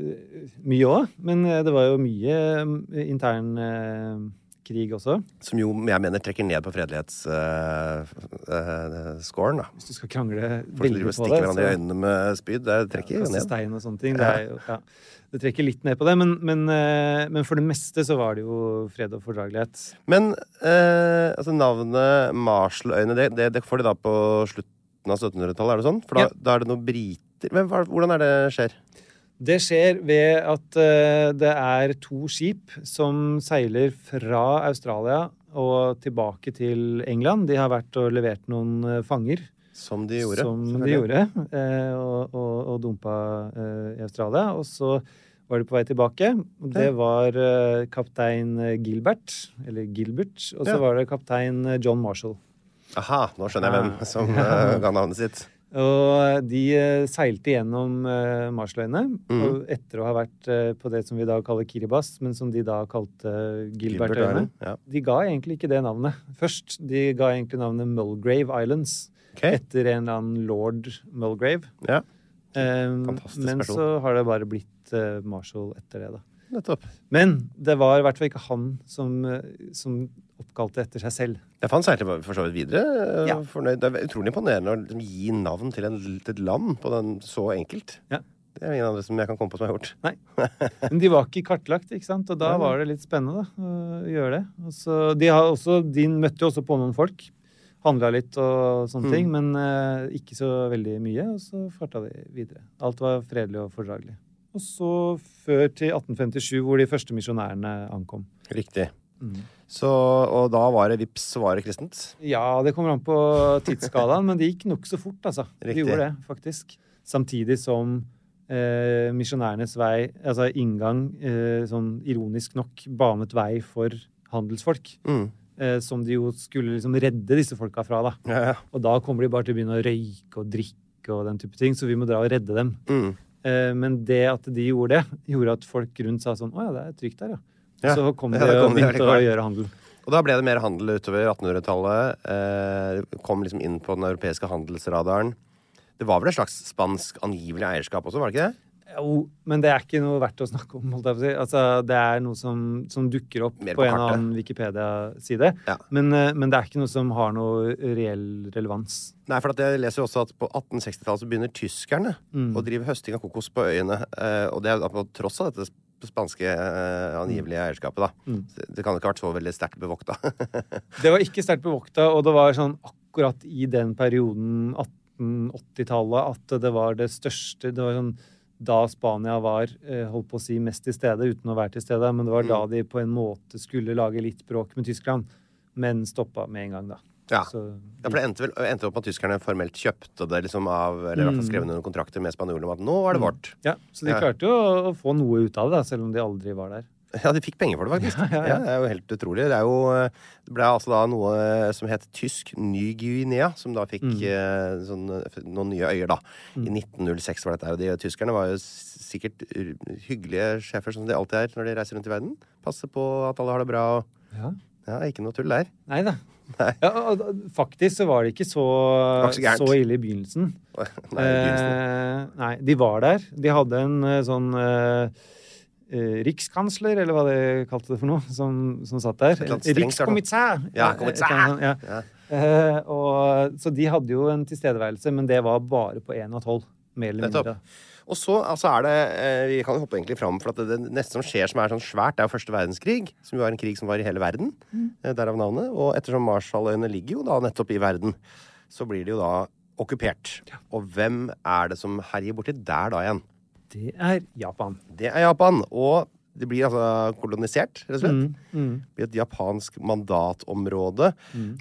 mye òg. Men eh, det var jo mye eh, intern eh, krig også. Som jo jeg mener trekker ned på fredelighetsscoren, da. Hvis du skal krangle veldig på det. Folk driver og stikker hverandre i øynene med spyd. Det trekker jo kaste ned. stein og sånne ting. Det, er jo, ja, det trekker litt ned på det, men, men, eh, men for det meste så var det jo fred og fordragelighet. Men eh, altså navnet Marshalløyene, det, det, det får de da på slutten av 1700-tallet, er det sånn? For da, Ja. da er det noen briter Men hvordan er det skjer? Det skjer ved at eh, det er to skip som seiler fra Australia og tilbake til England. De har vært og levert noen eh, fanger. Som de gjorde. Som de gjorde, eh, og, og, og dumpa eh, i Australia. Og så var de på vei tilbake. Det var eh, kaptein Gilbert, eller Gilbert, og så Ja. var det kaptein John Marshall. Aha, nå skjønner jeg hvem som ga navnet sitt. Og de seilte gjennom Marshalløyene Mhm. etter å ha vært på det som vi da kaller Kiribas, men som de da kalte Gilbert Gilbertøyene. Gilbert ja. De ga egentlig ikke det navnet først. De ga egentlig navnet Mulgrave Islands. Ok. Etter en eller annen lord Mulgrave. Ja, Um, men person. så har det bare blitt uh, Marshall etter det, da. nettopp. Men det var i hvert fall ikke han som, eh, som oppkalte etter seg selv. Ja, for han seilte for så vidt videre. eh, Ja. Fornøyd. Det er utrolig imponerende å liksom, gi navn til, en, til et land på den så enkelt. Ja. Det er ingen andre som jeg kan komme på som har gjort. Nei. Men de var ikke kartlagt, ikke sant? og da var det litt spennende da, å gjøre det. Og så, de, har også, de møtte jo også på noen folk. Handla litt og sånne Mm. ting, men uh, ikke så veldig mye. Og så farta de videre. Alt var fredelig og fordragelig. Og så før til 1857, hvor de første misjonærene ankom. Riktig. Mm. Så, og da var det vips, så var det kristent. Ja, det kommer an på tidsskalaen, men det gikk nokså fort, altså. De Riktig. gjorde det, faktisk. Samtidig som eh, misjonærenes vei, altså inngang, eh, sånn ironisk nok, banet vei for handelsfolk. Mm. Eh, som de jo skulle liksom redde disse folka fra, da. Ja, ja. Og da kommer de bare til å begynne å røyke og drikke og den type ting, så vi må dra og redde dem. Mm. Eh, men det at de gjorde det, gjorde at folk rundt sa sånn Å ja, det er trygt der, ja. Ja. Så kom de og begynte å gjøre handel. Og da ble det mer handel utover 1800-tallet. Eh, kom liksom inn på den europeiske handelsradaren. Det var vel et slags spansk angivelig eierskap også, var det ikke det? Jo, men det er ikke noe verdt å snakke om. holdt jeg på å si. Altså, det er noe som, som dukker opp på, på en eller annen Wikipedia-side. Ja. Men, eh, men det er ikke noe som har noe reell relevans. Nei, for at jeg leser jo også at på 1860-tallet så begynner tyskerne Mm. å drive høsting av kokos på øyene. Eh, og det er på tross av dette spanske eh, angivelige eierskapet, da. Mm. Det kan ikke ha vært så veldig sterkt bevokta. Det var ikke sterkt bevokta, og det var sånn akkurat i den perioden, 1880-tallet, at det var det største Det var sånn da Spania var eh, holdt på å si mest til stede, uten å være til stede. Men det var da Mm. de på en måte skulle lage litt bråk med Tyskland. Men stoppa med en gang, da. Ja. Så, Ja, for det endte, vel, endte opp med at tyskerne formelt kjøpte det liksom av Eller i hvert fall skrev under noen kontrakter med spanjolene om at nå er det vårt. ja, så de klarte jo å, å få noe ut av det, da, selv om de aldri var der. Ja, de fikk penger for det, faktisk. Ja, ja, ja. det er jo helt utrolig. Det, jo, det ble altså da noe som het tysk Ny-Guinea, som da fikk Mm. eh, sånn, noen nye øyer, da. I 1906 var dette her. Og de tyskerne var jo sikkert hyggelige sjefer, som de alltid er når de reiser rundt i verden. Passer på at alle har det bra. og Ja. Ja, ikke noe tull der. Nei da. Faktisk så var det ikke så, det så så ille i begynnelsen. Nei, i begynnelsen. Eh, nei, de var der. De hadde en eh, sånn eh, eh, rikskansler, eller hva de kalte det for noe, som, som satt der. Rikskommissær! Ja, kommissær. eller ja. Eh, og, så de hadde jo en tilstedeværelse, men det var bare på én av tolv. Mer eller Nettopp. mindre. Og så altså er det eh, Vi kan hoppe egentlig fram, for at det, det neste som skjer som er sånn svært, det er jo første verdenskrig. Som jo er en krig som var i hele verden. eh, Derav navnet. Og ettersom Marshalløyene ligger jo da nettopp i verden, så blir de jo da okkupert. Og hvem er det som herjer borti der da igjen? Det er Japan. Det er Japan. Og det blir altså kolonisert, rett og slett. Mm, Det blir et japansk mandatområde.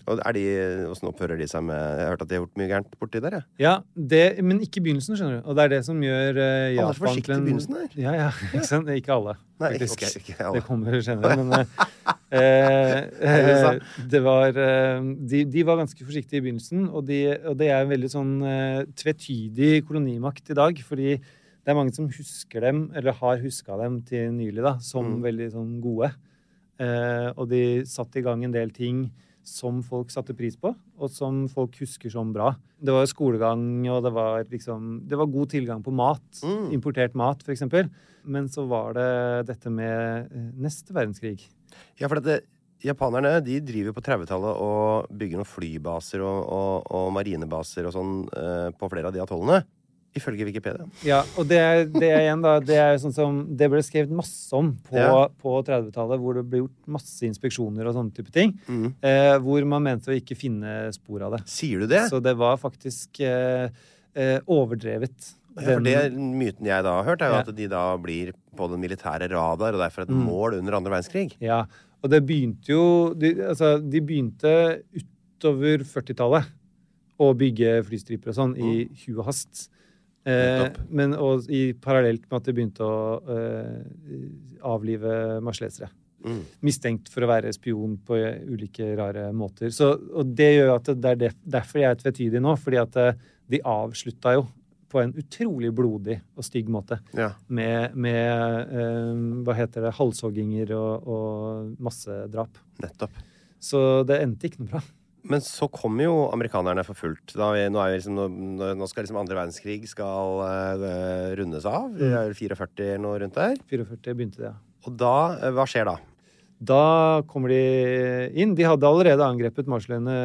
Og er de, Åssen oppfører de seg med Jeg har hørt at de har gjort mye gærent borti der, jeg. Ja, det, men ikke i begynnelsen, skjønner du. Og det er det som gjør uh, Alle er Japan forsiktige i begynnelsen der. Ja, ja, ikke sant? Ikke alle, Nei, faktisk. ok, ikke alle. Det kommer senere, men uh, uh, det var eh, de, de var ganske forsiktige i begynnelsen, og, de, og det er en veldig sånn eh, tvetydig kolonimakt i dag, fordi det er mange som husker dem, eller har huska dem til nylig, da, som Mm. veldig sånn gode. Eh, og de satte i gang en del ting som folk satte pris på, og som folk husker som bra. Det var skolegang, og det var liksom Det var god tilgang på mat. Mm. Importert mat, for eksempel. Men så var det dette med eh, neste verdenskrig. Ja, for dette, japanerne de driver på 30-tallet og bygger noen flybaser og, og, og marinebaser og sånn eh, på flere av de atollene. Ifølge Wikipedia. Ja, og det, det er igjen da, det er sånn som Det ble skrevet masse om på, Ja. på 30-tallet, hvor det ble gjort masse inspeksjoner og sånne type ting. Mm. Eh, hvor man mente å ikke finne spor av det. Sier du det? Så det var faktisk eh, eh, overdrevet. Ja, for det Myten jeg da har hørt, er jo Ja. at de da blir på den militære radar, og derfor et mål under andre verdenskrig. Ja, og det begynte jo De, altså, de begynte utover 40-tallet å bygge flystriper og sånn i hu og hast. Eh. Men og i parallelt med at de begynte å eh, avlive marslesere. Mm. Mistenkt for å være spion på ulike rare måter. Så, og det gjør at det er derfor jeg er tvetydig nå, fordi at eh, de avslutta jo på en utrolig blodig og stygg måte Ja. med, med eh, hva heter det, halshogginger og, og massedrap. Nettopp. Så det endte ikke noe bra. Men så kommer jo amerikanerne for fullt. Vi- nå, vi liksom, nå, nå skal liksom andre verdenskrig skal uh, rundes av. Det er 44 eller noe rundt der. 44 begynte det, ja. Og da eh, Hva skjer da? Da kommer de inn. De hadde allerede angrepet Marshalløyene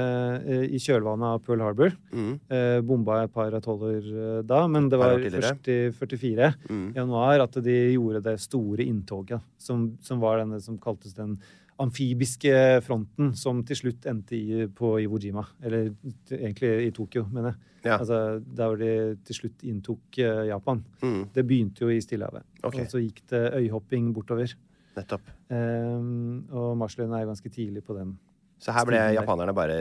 eh, i kjølvannet av Pearl Harbor. Mm. Eh, bomba et par atoller da, men det var først i 44 Mm. januar at de gjorde det store inntoget, som, som var denne som kaltes den amfibiske fronten, som til slutt endte i, på Iwo Jima. Eller egentlig i Tokyo, mener jeg. Ja. Altså, der hvor de til slutt inntok uh, Japan. Mm. Det begynte jo i Stillehavet. Okay. Og så gikk det øyhopping bortover. Nettopp. Um, og Marshalløyene er ganske tidlig på den. Så her ble der. japanerne bare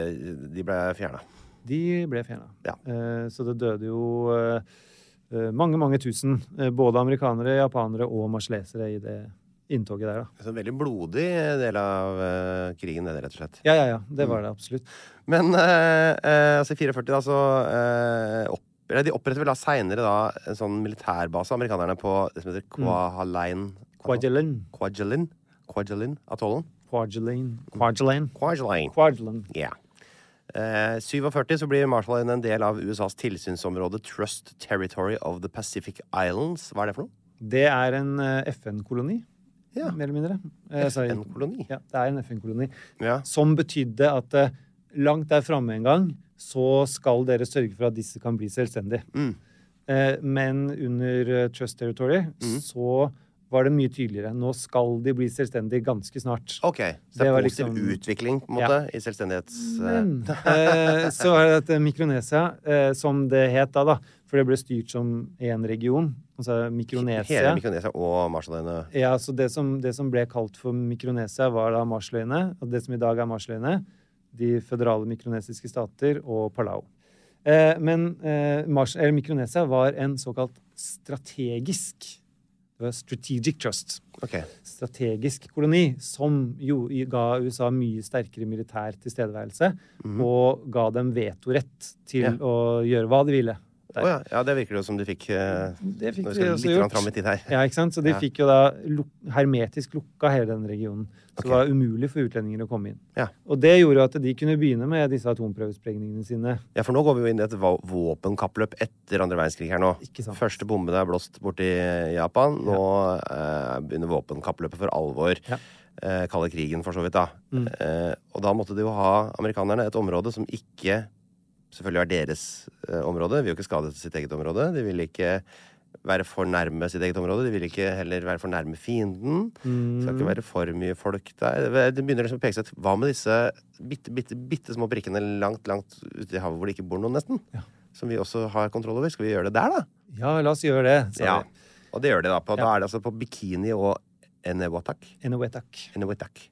De ble fjerna. De ble fjerna. Ja. Uh, så det døde jo eh, mange, mange tusen. både amerikanere, japanere og marslesere i det inntoget der, da. Så en veldig blodig del av uh, krigen, det, rett og slett. Ja, ja, ja. Det Mm. var det absolutt. Men uh, eh, altså i 44, da, så uh, opp, eller De oppretter vel da seinere en sånn militærbase, amerikanerne, på det som heter Kwajalein Kwajalein. Kwajalein? Kwajalein-atollen? Kwajalein. Kwajalein. Kwajalein. Kwajalein. Ja. Eh, 47 så blir Marshalløyene en del av USAs tilsynsområde Trust Territory of the Pacific Islands. Hva er det for noe? Det er en eh, FN-koloni, Ja. mer eller mindre. Eh. FN-koloni. Ja, det er en FN-koloni. Ja. Som betydde at eh, langt der framme en gang så skal dere sørge for at disse kan bli selvstendige. Mm. Eh, men under eh, Trust Territory så var det mye tydeligere. Nå skal de bli selvstendige ganske snart. OK. Så det Det er positiv liksom- utvikling på en måte i selvstendighets... Men eh, så er det at Mikronesia, eh, som det het da, da. For det ble styrt som én region. Altså Mikronesia. Hele Mikronesia og Marshalløyene. Ja, så det som, det som ble kalt for Mikronesia, var da Marshalløyene. Og det som i dag er Marshalløyene, de føderale mikronesiske stater og Palau. Eh, men eh, Mars, Mikronesia var en såkalt strategisk det var Strategic Trust. Okay. Strategisk koloni som jo ga USA mye sterkere militær tilstedeværelse og ga dem vetorett til Ja. å gjøre hva de ville. Å ja. ja, det virker det som de fikk, eh, Det fikk når de skal litt fram i tid her. Ja, ikke sant? Så de Ja. fikk jo da luk hermetisk lukka hele den regionen. Så okay. det var umulig for utlendinger å komme inn. Ja. Og det gjorde jo at de kunne begynne med disse atomprøvesprengningene sine. Ja, for nå går vi jo inn i et våpenkappløp etter andre verdenskrig her nå. Ikke sant. Første bombene er blåst borti Japan. Nå eh, begynner våpenkappløpet for alvor. Ja. Eh, kalde krigen, for så vidt, da. Mm. Eh, og da måtte de jo ha, amerikanerne, et område som ikke selvfølgelig er deres eh, område. De vil jo ikke skade sitt eget område. De vil ikke være for nærme sitt eget område. De vil ikke heller være for nærme fienden. Det skal ikke være for mye folk der. Det begynner liksom å peke seg ut. Hva med disse bitte, bitte, bitte små prikkene langt, langt ute i havet hvor det ikke bor noen, nesten? Ja. Som vi også har kontroll over. Skal vi gjøre det der, da? Ja, la oss gjøre det, Ja. Og det gjør de da. På, Da er det altså på Bikini og Enewatak. Enewetak.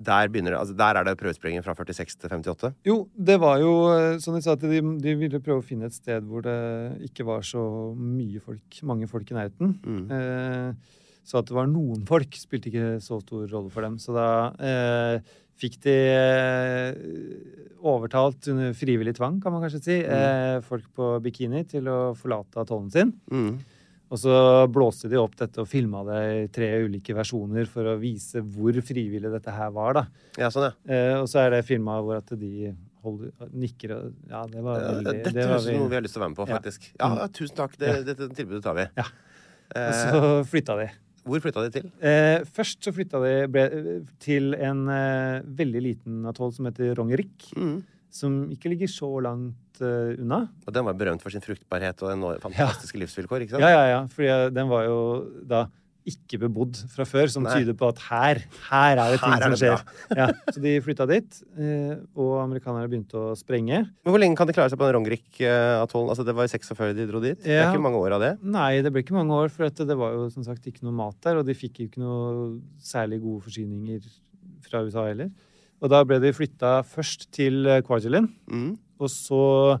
Der, begynner, altså der er det prøvesprenging fra 46 til 58. Jo, det var jo eh, som de sa, at de, de ville prøve å finne et sted hvor det ikke var så mye folk, mange folk i nærheten. Mm. Eh, så at det var noen folk, spilte ikke så stor rolle for dem. Så da eh, fikk de eh, overtalt under frivillig tvang, kan man kanskje si, eh, folk på bikini til å forlate atollen sin. Mm. Og så blåste de opp dette og filma det i tre ulike versjoner for å vise hvor frivillig dette her var. da. Ja, sånn, ja. Eh, og så er det filma hvor at de holder, nikker og Ja, det var Ja, veldig Dette det var høres ut som noe vi har lyst til å være med på, faktisk. Ja, Mm. ja tusen takk. Det, Dette tilbudet tar vi. Ja. Eh, Og så flytta de. hvor flytta de til? Eh, først så flytta de ble, til en eh, veldig liten atoll som heter Rongerik. Mm. Som ikke ligger så langt eh, unna. Og den var berømt for sin fruktbarhet og enormt fantastiske livsvilkår, ikke sant? Ja, ja, ja. Fordi den var jo da ikke bebodd fra før, som Nei. tyder på at her, her er det ting er det som skjer. Ja, så de flytta dit, eh, og amerikanerne begynte å sprenge. Men hvor lenge kan de klare seg på den Rongrik-atollen? Altså, det var i 46 de dro dit. Det er ikke mange år av det. Nei, det ble ikke mange år, for det var jo som sagt ikke noe mat der, og de fikk jo ikke noe særlig gode forsyninger fra USA heller. Og da ble de flytta først til eh, Kwajalein, Mm. Og så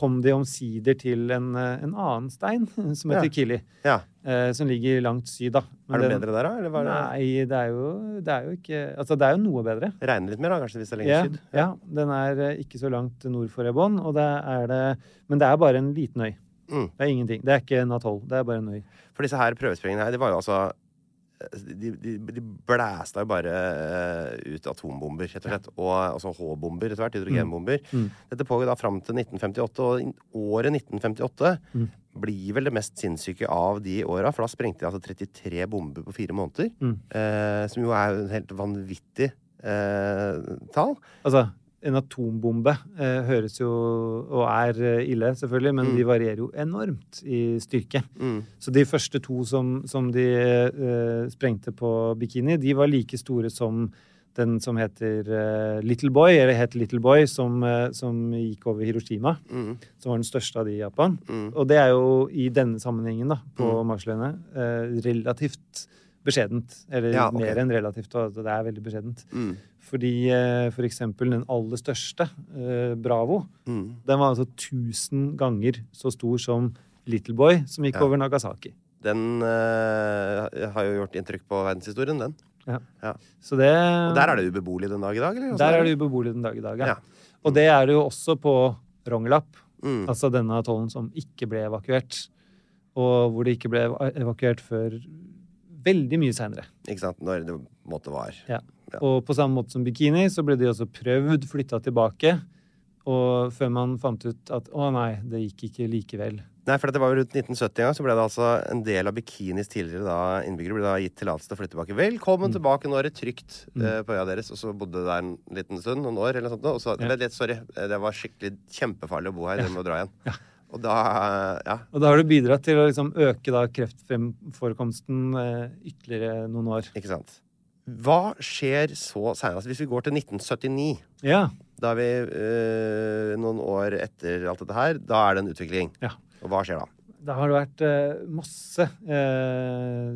kom de omsider til en, eh, en annen stein som heter Ja. Kili, Ja. eh, som ligger langt syd, da. Men Er det bedre der, da? Eller var det Nei, det er, jo, det er jo ikke Altså, det er jo noe bedre. regner litt mer, da, kanskje, hvis det er lenger Ja, syd? ja, den er eh, ikke så langt nord for Ebon, og det er det Men det er bare en liten øy. Mm. Det er ingenting. Det er ikke en atoll. Det er bare en øy. For disse her prøvesprengene her, de var jo altså de, de, de blæsta jo bare eh, ut atombomber, rett og slett. Og altså H-bomber etter hvert. Hydrogenbomber. Mm. Dette pågår da fram til 1958, og året 1958 Mm. blir vel det mest sinnssyke av de åra, for da sprengte de altså 33 bomber på fire måneder. Mm. Eh, som jo er en helt vanvittig eh, tall. Altså, en atombombe eh, høres jo og er eh, ille, selvfølgelig, men Mm. de varierer jo enormt i styrke. Mm. Så de første to som, som de eh, sprengte på Bikini, de var like store som den som heter eh, Little Boy, eller het Little Boy, som, eh, som gikk over Hiroshima. Mm. Som var den største av de i Japan. Mm. Og det er jo i denne sammenhengen, da, på Mm. Marshalløyene, eh, relativt beskjedent. Eller Ja, okay. mer enn relativt, og det er veldig beskjedent. Mm. Fordi eh, for eksempel den aller største, eh, Bravo, Mm. den var altså 1000 ganger så stor som Little Boy, som gikk Ja. over Nagasaki. Den eh, har jo gjort inntrykk på verdenshistorien, den. Så det Og der er det ubeboelig den dag i dag, eller? Der er det ubeboelig den dag i dag, ja. Ja. Og det er det jo også på Rongelap, Mm. altså denne atollen som ikke ble evakuert. Og hvor det ikke ble evakuert før veldig mye seinere. Ikke sant? Når det måtte var Ja. Ja. Og på samme måte som Bikini, så ble de også prøvd flytta tilbake. Og før man fant ut at å nei, det gikk ikke likevel. Nei, for det var jo rundt 1970 en gang, så ble det altså en del av Bikinis tidligere da, innbyggere ble da gitt tillatelse til å flytte tilbake. Velkommen tilbake, nå er det trygt Mm. uh, på øya deres. Og så bodde det der en liten stund, noen år eller noe sånt. Og så, Ja. det, sorry, eh, det var skikkelig kjempefarlig å bo her, dere må dra igjen. Og da, ja. Og da har du bidratt til å liksom øke da kreftforekomsten eh, ytterligere noen år. Ikke sant. Hva skjer så seinest? Hvis vi går til 1979, Ja. da er vi eh, noen år etter alt dette her, da er det en utvikling. Ja. Og hva skjer da? Da har det vært eh, masse eh,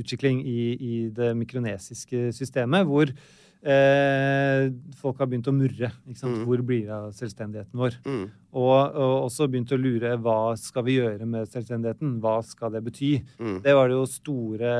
utvikling i, i det mikronesiske systemet, hvor eh, folk har begynt å murre. Ikke sant? Mm. Hvor blir det av selvstendigheten vår? Mm. Og, og også begynt å lure hva skal vi gjøre med selvstendigheten? Hva skal det bety? Mm. Det var det jo store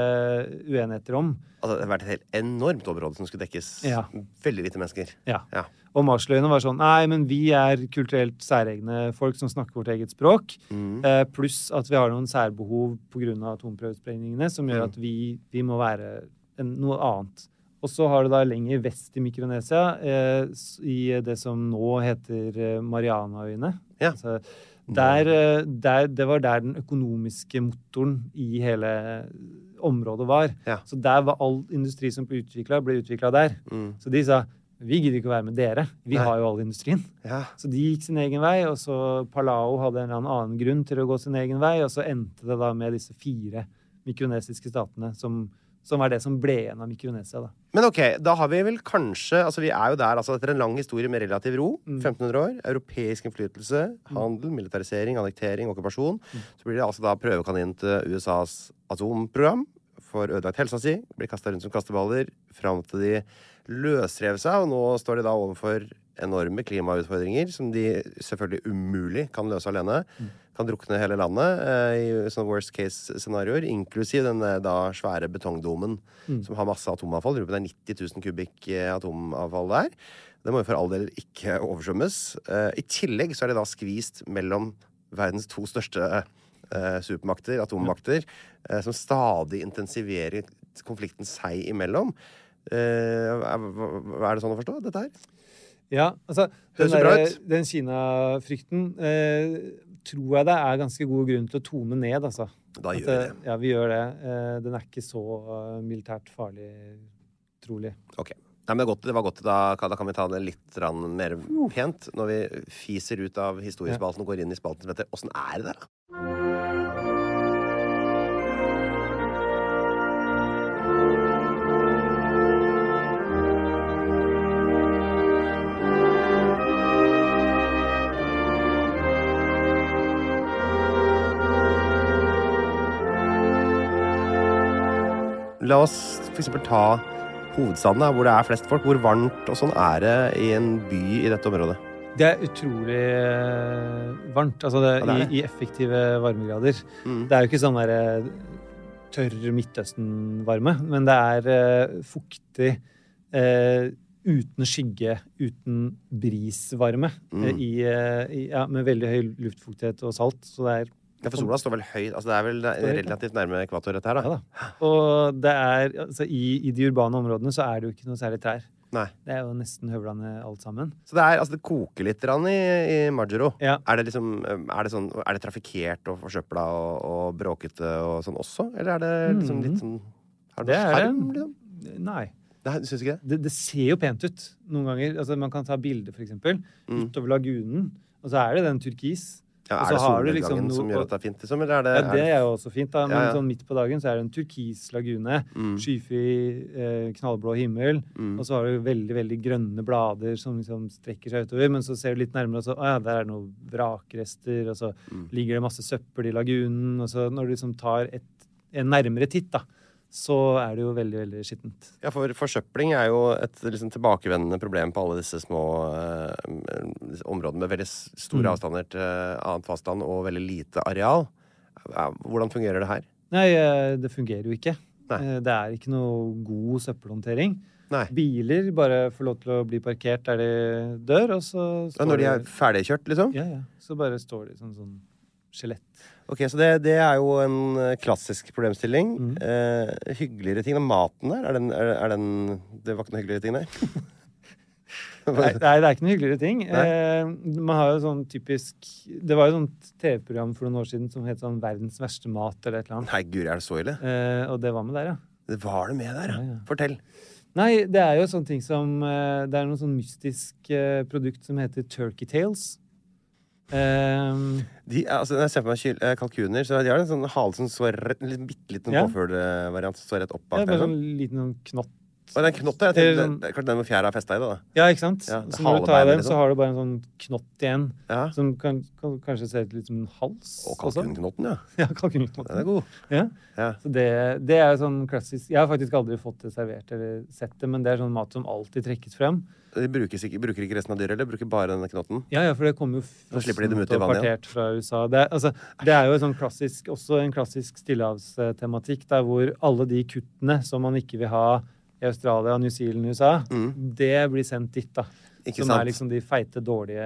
uenigheter om. Altså, det har vært et helt enormt område som skulle dekkes. Ja. Veldig lite mennesker. Ja. Ja. Og Marsløyene var sånn Nei, men vi er kulturelt særegne folk som snakker vårt eget språk. Mm. Eh, pluss at vi har noen særbehov pga. atomprøvesprengningene som gjør Mm. at vi, vi må være en, noe annet. Og så har du da lenger vest i Mikronesia, eh, i det som nå heter eh, Marianaøyene. Ja. Altså, der, eh, der, det var der den økonomiske motoren i hele området var. Ja. Så der var all industri som ble utvikla, ble utvikla der. Mm. Så de sa vi gidder ikke å være med dere. Vi Nei. har jo all industrien. Ja. Så de gikk sin egen vei, og så Palau hadde en eller annen grunn til å gå sin egen vei, og så endte det da med disse fire mikronesiske statene, som, som er det som ble igjen av Mikronesia. da. Men ok, da har vi vel kanskje Altså, vi er jo der altså, etter en lang historie med relativ ro. Mm. 1500 år. Europeisk innflytelse, handel, militarisering, annektering, okkupasjon. Så blir det altså da prøvekanin til USAs atomprogram. Får ødelagt helsa si, blir kasta rundt som kasteballer fram til de løsrev seg, og nå står de da overfor enorme klimautfordringer som de selvfølgelig umulig kan løse alene. Kan drukne hele landet eh, i sånne worst case-scenarioer, inklusiv den da svære betongdomen som har masse atomavfall. Lurer på det er 90 000 kubikk eh, atomavfall der. Det må jo for all del ikke oversvømmes. Eh, I tillegg så er det da skvist mellom verdens to største eh, supermakter, atommakter, som stadig intensiverer konflikten seg imellom. Er det sånn å forstå, dette her? Ja, altså Den, den Kina-frykten eh, tror jeg det er ganske god grunn til å tone ned, altså. Da gjør vi eh, det. Ja, vi gjør det. Eh, den er ikke så eh, militært farlig, trolig. Ok. Nei, men det, godt, det var godt. Da, kan- da kan vi ta det litt mer pent når vi fiser ut av historiespalten og går inn i spalten som heter Åssen er det der, da? La oss eksempel ta hovedstaden, hvor det er flest folk. Hvor varmt og sånn er det i en by i dette området? Det er utrolig eh, varmt. Altså det, Ja, det er i, det. i effektive varmegrader. Mm. Det er jo ikke sånn derre eh, tørr Midtøsten-varme, men det er eh, fuktig eh, uten skygge, uten brisvarme, Mm. i, i, ja, med veldig høy luftfuktighet og salt. Så det er Ja, for sola står vel høyt altså Det er vel relativt nærme ekvator, dette her, da? Ja da. Og det er, altså, i, i de urbane områdene så er det jo ikke noe særlig trær. Nei. Det er jo nesten høvlene alt sammen. Så det er altså det koker litt i, i Majuro. Ja. Er det liksom Er det sånn Er det trafikkert og forsøpla og, og bråkete og sånn også? Eller er det liksom litt sånn Har Mm. Det noe skjerm, liksom? Nei. Det, det? Det, det ser jo pent ut noen ganger. Altså, man kan ta bilder, for eksempel, Mm. utover lagunen, og så er det den turkis. Ja, er det solnedgangen liksom som gjør at det er fint, liksom? Eller er det, Ja, det er jo også fint, da. Men Ja, ja. sånn midt på dagen så er det en turkis lagune. Mm. Skyfri, eh, knallblå himmel. Og så har du veldig veldig grønne blader som liksom strekker seg utover. Men så ser du litt nærmere, og så ah, ja, der er det noen vrakrester. Og så Mm. ligger det masse søppel i lagunen. Og så når du liksom tar et, en nærmere titt, da, så er det jo veldig, veldig skittent. Ja, for forsøpling er jo et liksom, tilbakevendende problem på alle disse små eh, områdene med veldig store Mm. avstander til annet fastland og veldig lite areal. Hvordan fungerer det her? Nei, eh, det fungerer jo ikke. Nei. Eh, Det er ikke noe god søppelhåndtering. Nei. Biler bare får lov til å bli parkert der de dør, og så Ja, når de er ferdigkjørt, liksom? Ja, ja. Så bare står de som sånn skjelett. Ok, Så det, det er jo en eh, klassisk problemstilling. Mm. Eh, hyggeligere ting. enn maten der, er den, er, er den Det var ikke noe hyggeligere ting der? Nei, nei, det er ikke noe hyggeligere ting. Eh, man har jo sånn typisk Det var jo sånt TV-program for noen år siden som het sånn 'Verdens verste mat' eller et eller annet. Nei, guri, er det så ille? Eh, og det var med der, ja. Det var det med der, ja. Ja, ja. Fortell. Nei, det er jo sånne ting som eh, Det er noe sånn mystisk eh, produkt som heter turkey tails. Eh, De, altså, når jeg ser på meg kyl, eh, kalkuner, så de har en sånn hale som står bitte liten Ja. påfuglvariant som står rett opp bak er bare Sånn. sånn liten sånn knott Og den er jeg. Tenkte- Det er kanskje den med fjæra er festa i, da. Ja, ikke sant? Ja, så når du tar halebeinet, den, liksom. så har du bare en sånn knott igjen. Ja. Som kan, kan kanskje ser ut litt som en hals. Og kalkunknotten, ja. Ja, kalkunknotten. Den er god. Ja. Ja. Så det, det er sånn klassisk Jeg har faktisk aldri fått det servert eller sett det, men det er sånn mat som alltid trekkes frem. De brukes ikke, bruker ikke resten av dyret, eller bruker bare denne knotten? Ja, ja, for det kommer jo Så slipper de dem ut i og partert fra USA. Det altså, det er jo sånn klassisk, også en klassisk stillehavstematikk, der hvor alle de kuttene som man ikke vil ha i Australia, New Zealand, USA, det blir sendt dit, da. Mm. Ikke som sant? er liksom de feite, dårlige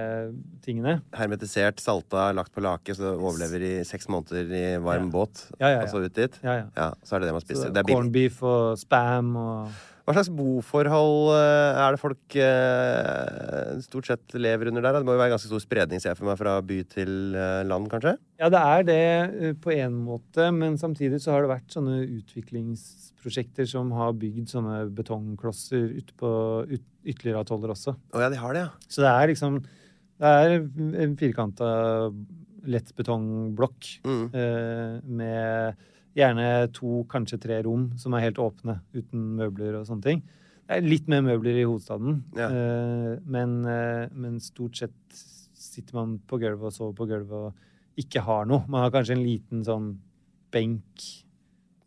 tingene. Hermetisert, salta, lagt på lake, så det overlever i seks måneder i varm Ja. båt. Ja, ja. Og så ut dit. Ja, ja. så er det det man Så spiser. Det er corned beef og spam og Hva slags boforhold eh, er det folk eh, stort sett lever under der? Det må jo være ganske stor spredning, ser jeg for meg, fra by til eh, land, kanskje? Ja, det er det på en måte, men samtidig så har det vært sånne utviklingsprosjekter som har bygd sånne betongklosser ute på ut, ytterligere atoller også. Å ja, de har det, ja. Så det er liksom Det er en firkanta lettbetongblokk Mm. eh, med gjerne to, kanskje tre rom som er helt åpne, uten møbler og sånne ting. Det er litt mer møbler i hovedstaden, Ja. eh, men, eh, men stort sett sitter man på gulvet og sover på gulvet og ikke har noe. Man har kanskje en liten sånn benk.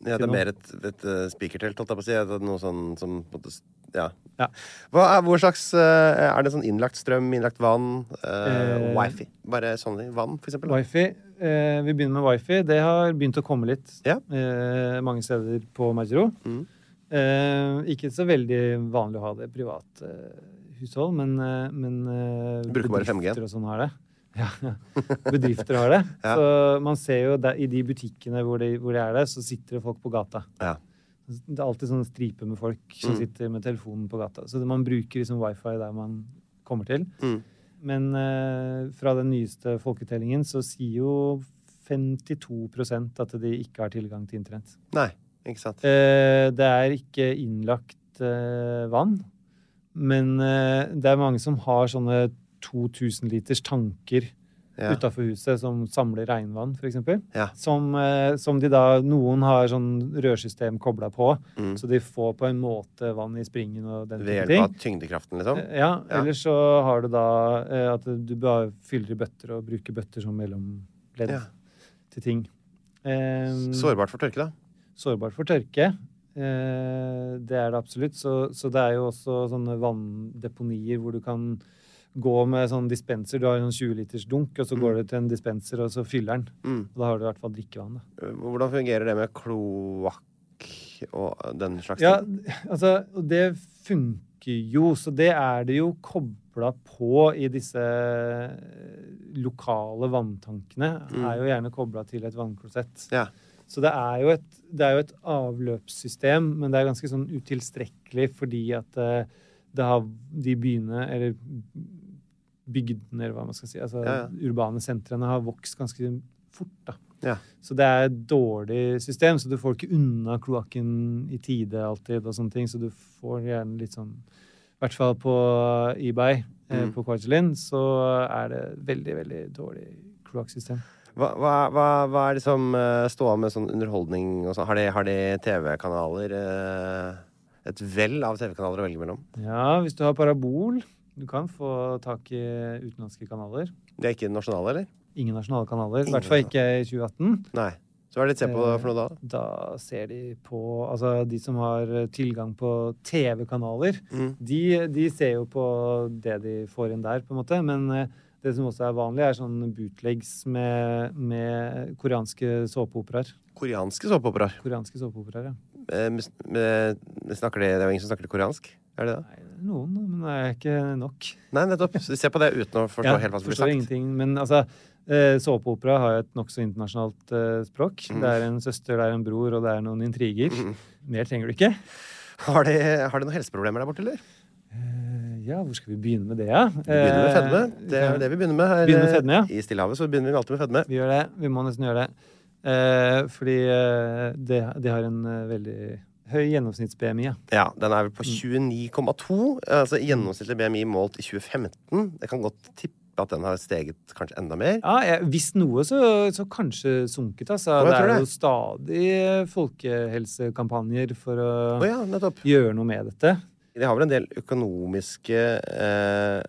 Ja, det er mer et, et eh, spikertelt, holdt jeg på å si. Noe sånn som Ja. Ja. Er, hvor slags Er det sånn innlagt strøm, innlagt vann, Uh, Eh, wifi? Bare sånne vann, for eksempel? Wifi. Eh, vi begynner med wifi. Det har begynt å komme litt Ja. eh, mange steder på Mauro. Mm. Eh, ikke så veldig vanlig å ha det i privat eh, hushold, men, eh, men eh, bruker bare 5G? bedrifter og sånn har det. Ja, ja. Bedrifter har det. Så man ser jo der, i de butikkene hvor det, hvor det er det, så sitter det folk på gata. Ja. Det er alltid sånn stripe med folk som Mm. sitter med telefonen på gata. Så man bruker liksom wifi der man kommer til. Mm. Men eh, fra den nyeste folketellingen så sier jo 52% at de ikke har tilgang til internett. Nei, ikke sant. Eh, det er ikke innlagt eh, vann, men eh, det er mange som har sånne 2000 liters tanker Ja. utafor huset som samler regnvann, f.eks. Ja. Som, eh, som de da Noen har sånn rørsystem kobla på, Mm. så de får på en måte vann i springen og den Ved hjelp av tyngdekraften, liksom? Eh, Ja, Ja. ellers så har du da eh, at du bare fyller i bøtter og bruker bøtter som mellomledd Ja. til ting. Um, Sårbart for tørke, da? sårbart for tørke. Det er det absolutt. Så, så det er jo også sånne vanndeponier hvor du kan gå med sånn dispenser. Du har en sånn 20 liters dunk, og så går du til en dispenser, og så fyller den. Mm. Og da har du i hvert fall drikkevann. Da. Hvordan fungerer det med kloakk og den slags Ja, ting? altså, det funker jo, så det er det jo kobla på i disse lokale vanntankene. Mm. Er jo gjerne kobla til et vannklosett. Ja. Så det er, jo et, det er jo et avløpssystem, men det er ganske sånn utilstrekkelig fordi at eh, det har de byene, eller bygdene, eller hva man skal si, altså Ja, ja. urbane sentrene har vokst ganske fort, da. Ja. Så det er et dårlig system, så du får ikke unna kloakken i tide alltid, og sånne ting, så du får gjerne litt sånn I hvert fall på eBay, eh, Mm. på Quartzlin, så er det veldig, veldig dårlig kloakksystem. Hva, hva, hva, hva er det som uh, står med sånn underholdning og sånn? Har de, har de TV-kanaler? eh, et vell av TV-kanaler å velge mellom? Ja, hvis du har parabol, du kan få tak i utenlandske kanaler. De er ikke nasjonale, eller? Ingen nasjonale kanaler, i hvert fall ikke i 2018. Nei. Så hva er det de ser på Eh, for noe da? Da ser de på Altså, de som har tilgang på TV-kanaler, Mm. de, de ser jo på det de får inn der, på en måte. Men eh, det som også er vanlig, er sånn bootlegs med, med koreanske såpeoperaer. Koreanske såpeoperaer. Koreanske såpeoperaer, ja. Eh, snakker de, det er jo ingen som snakker koreansk? Er det det? Nei, noen, men det er ikke nok. Nei, nettopp. Så ser på det uten å forstå helt hva som blir sagt. ingenting. Men altså, eh, såpeopera har jo et nokså internasjonalt eh, språk. Mm. Det er en søster, det er en bror, og det er noen intriger. Mm. Mer trenger du ikke. Har de, har de noen helseproblemer der borte, eller? Ja, hvor skal vi begynne med det, ja? Vi begynner med fedme. Det er jo det vi begynner med her. Begynner med fedme, ja. I Stillehavet så begynner vi alltid med fedme. Vi gjør det. Vi må nesten gjøre det. Eh, fordi eh, det, de har en eh, veldig høy gjennomsnitts-BMI. Ja. Ja, den er vel på Mm. 29,2. Altså gjennomsnittlig BMI målt i 2015. Jeg kan godt tippe at den har steget kanskje enda mer. Ja, jeg, Hvis noe, så, så kanskje sunket. Altså. Det er det. jo stadig folkehelsekampanjer for å oh, ja, gjøre noe med dette. De har vel en del økonomiske eh,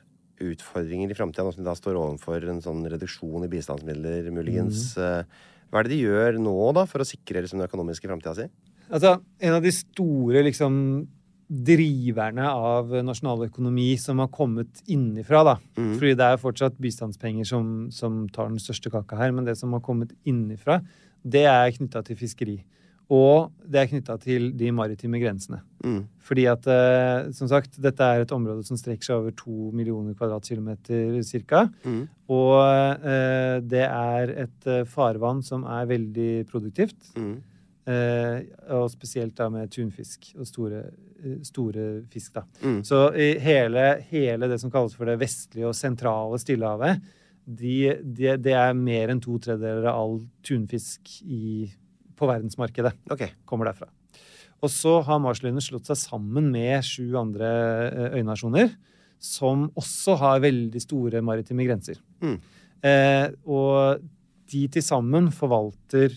utfordringer i framtida, nå som de da står overfor en sånn reduksjon i bistandsmidler, muligens. Mm. Hva er det de gjør nå, da, for å sikre liksom, den økonomiske framtida si? Altså, en av de store liksom driverne av nasjonaløkonomi som har kommet innifra, da. Mhm. Fordi det er fortsatt bistandspenger som, som tar den største kaka her, men det som har kommet innifra, det er knytta til fiskeri. Og det er knytta til de maritime grensene. Mm. Fordi at, eh, som sagt, dette er et område som strekker seg over to millioner kvadratkilometer ca. Mm. Og eh, det er et eh, farvann som er veldig produktivt. Mm. Eh, og spesielt da med tunfisk og store, eh, store fisk, da. Mm. Så i hele, hele det som kalles for det vestlige og sentrale Stillehavet, de, de, det er mer enn to tredjedeler av all tunfisk i, på verdensmarkedet Okay. kommer derfra. Og så har Marshalløyene slått seg sammen med sju andre eh, øynasjoner, som også har veldig store maritime grenser. Mm. Eh, og de til sammen forvalter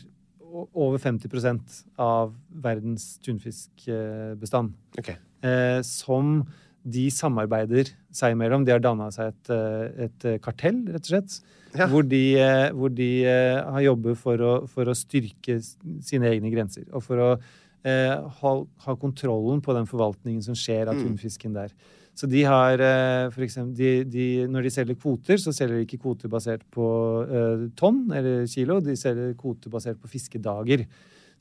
over 50% av verdens tunfiskbestand. Okay. Eh, som de samarbeider seg imellom. De har danna seg et, eh, et eh, kartell, rett og slett. Ja. Hvor de, eh, hvor de har jobbet for å, for å styrke sine egne grenser. Og for å eh, ha, ha kontrollen på den forvaltningen som skjer av Mm. tunfisken der. Så de har for eksempel, de, de, Når de selger kvoter, så selger de ikke kvoter basert på eh, tonn eller kilo. De selger kvoter basert på fiskedager.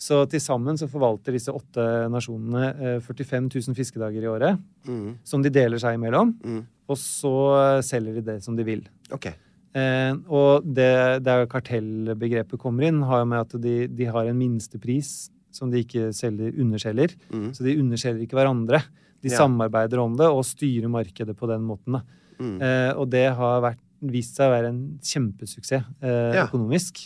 Så til sammen så forvalter disse åtte nasjonene eh, 45 000 fiskedager i året. Mm. Som de deler seg imellom. Mm. Og så eh, selger de det som de vil. Okay. Eh, og det der kartellbegrepet kommer inn, har jo med at de, de har en minstepris som de ikke selger, underselger. Mm. Så de underselger ikke hverandre. De Ja. samarbeider om det og styrer markedet på den måten. Mm. Eh, og det har vært, vist seg å være en kjempesuksess eh, Ja. økonomisk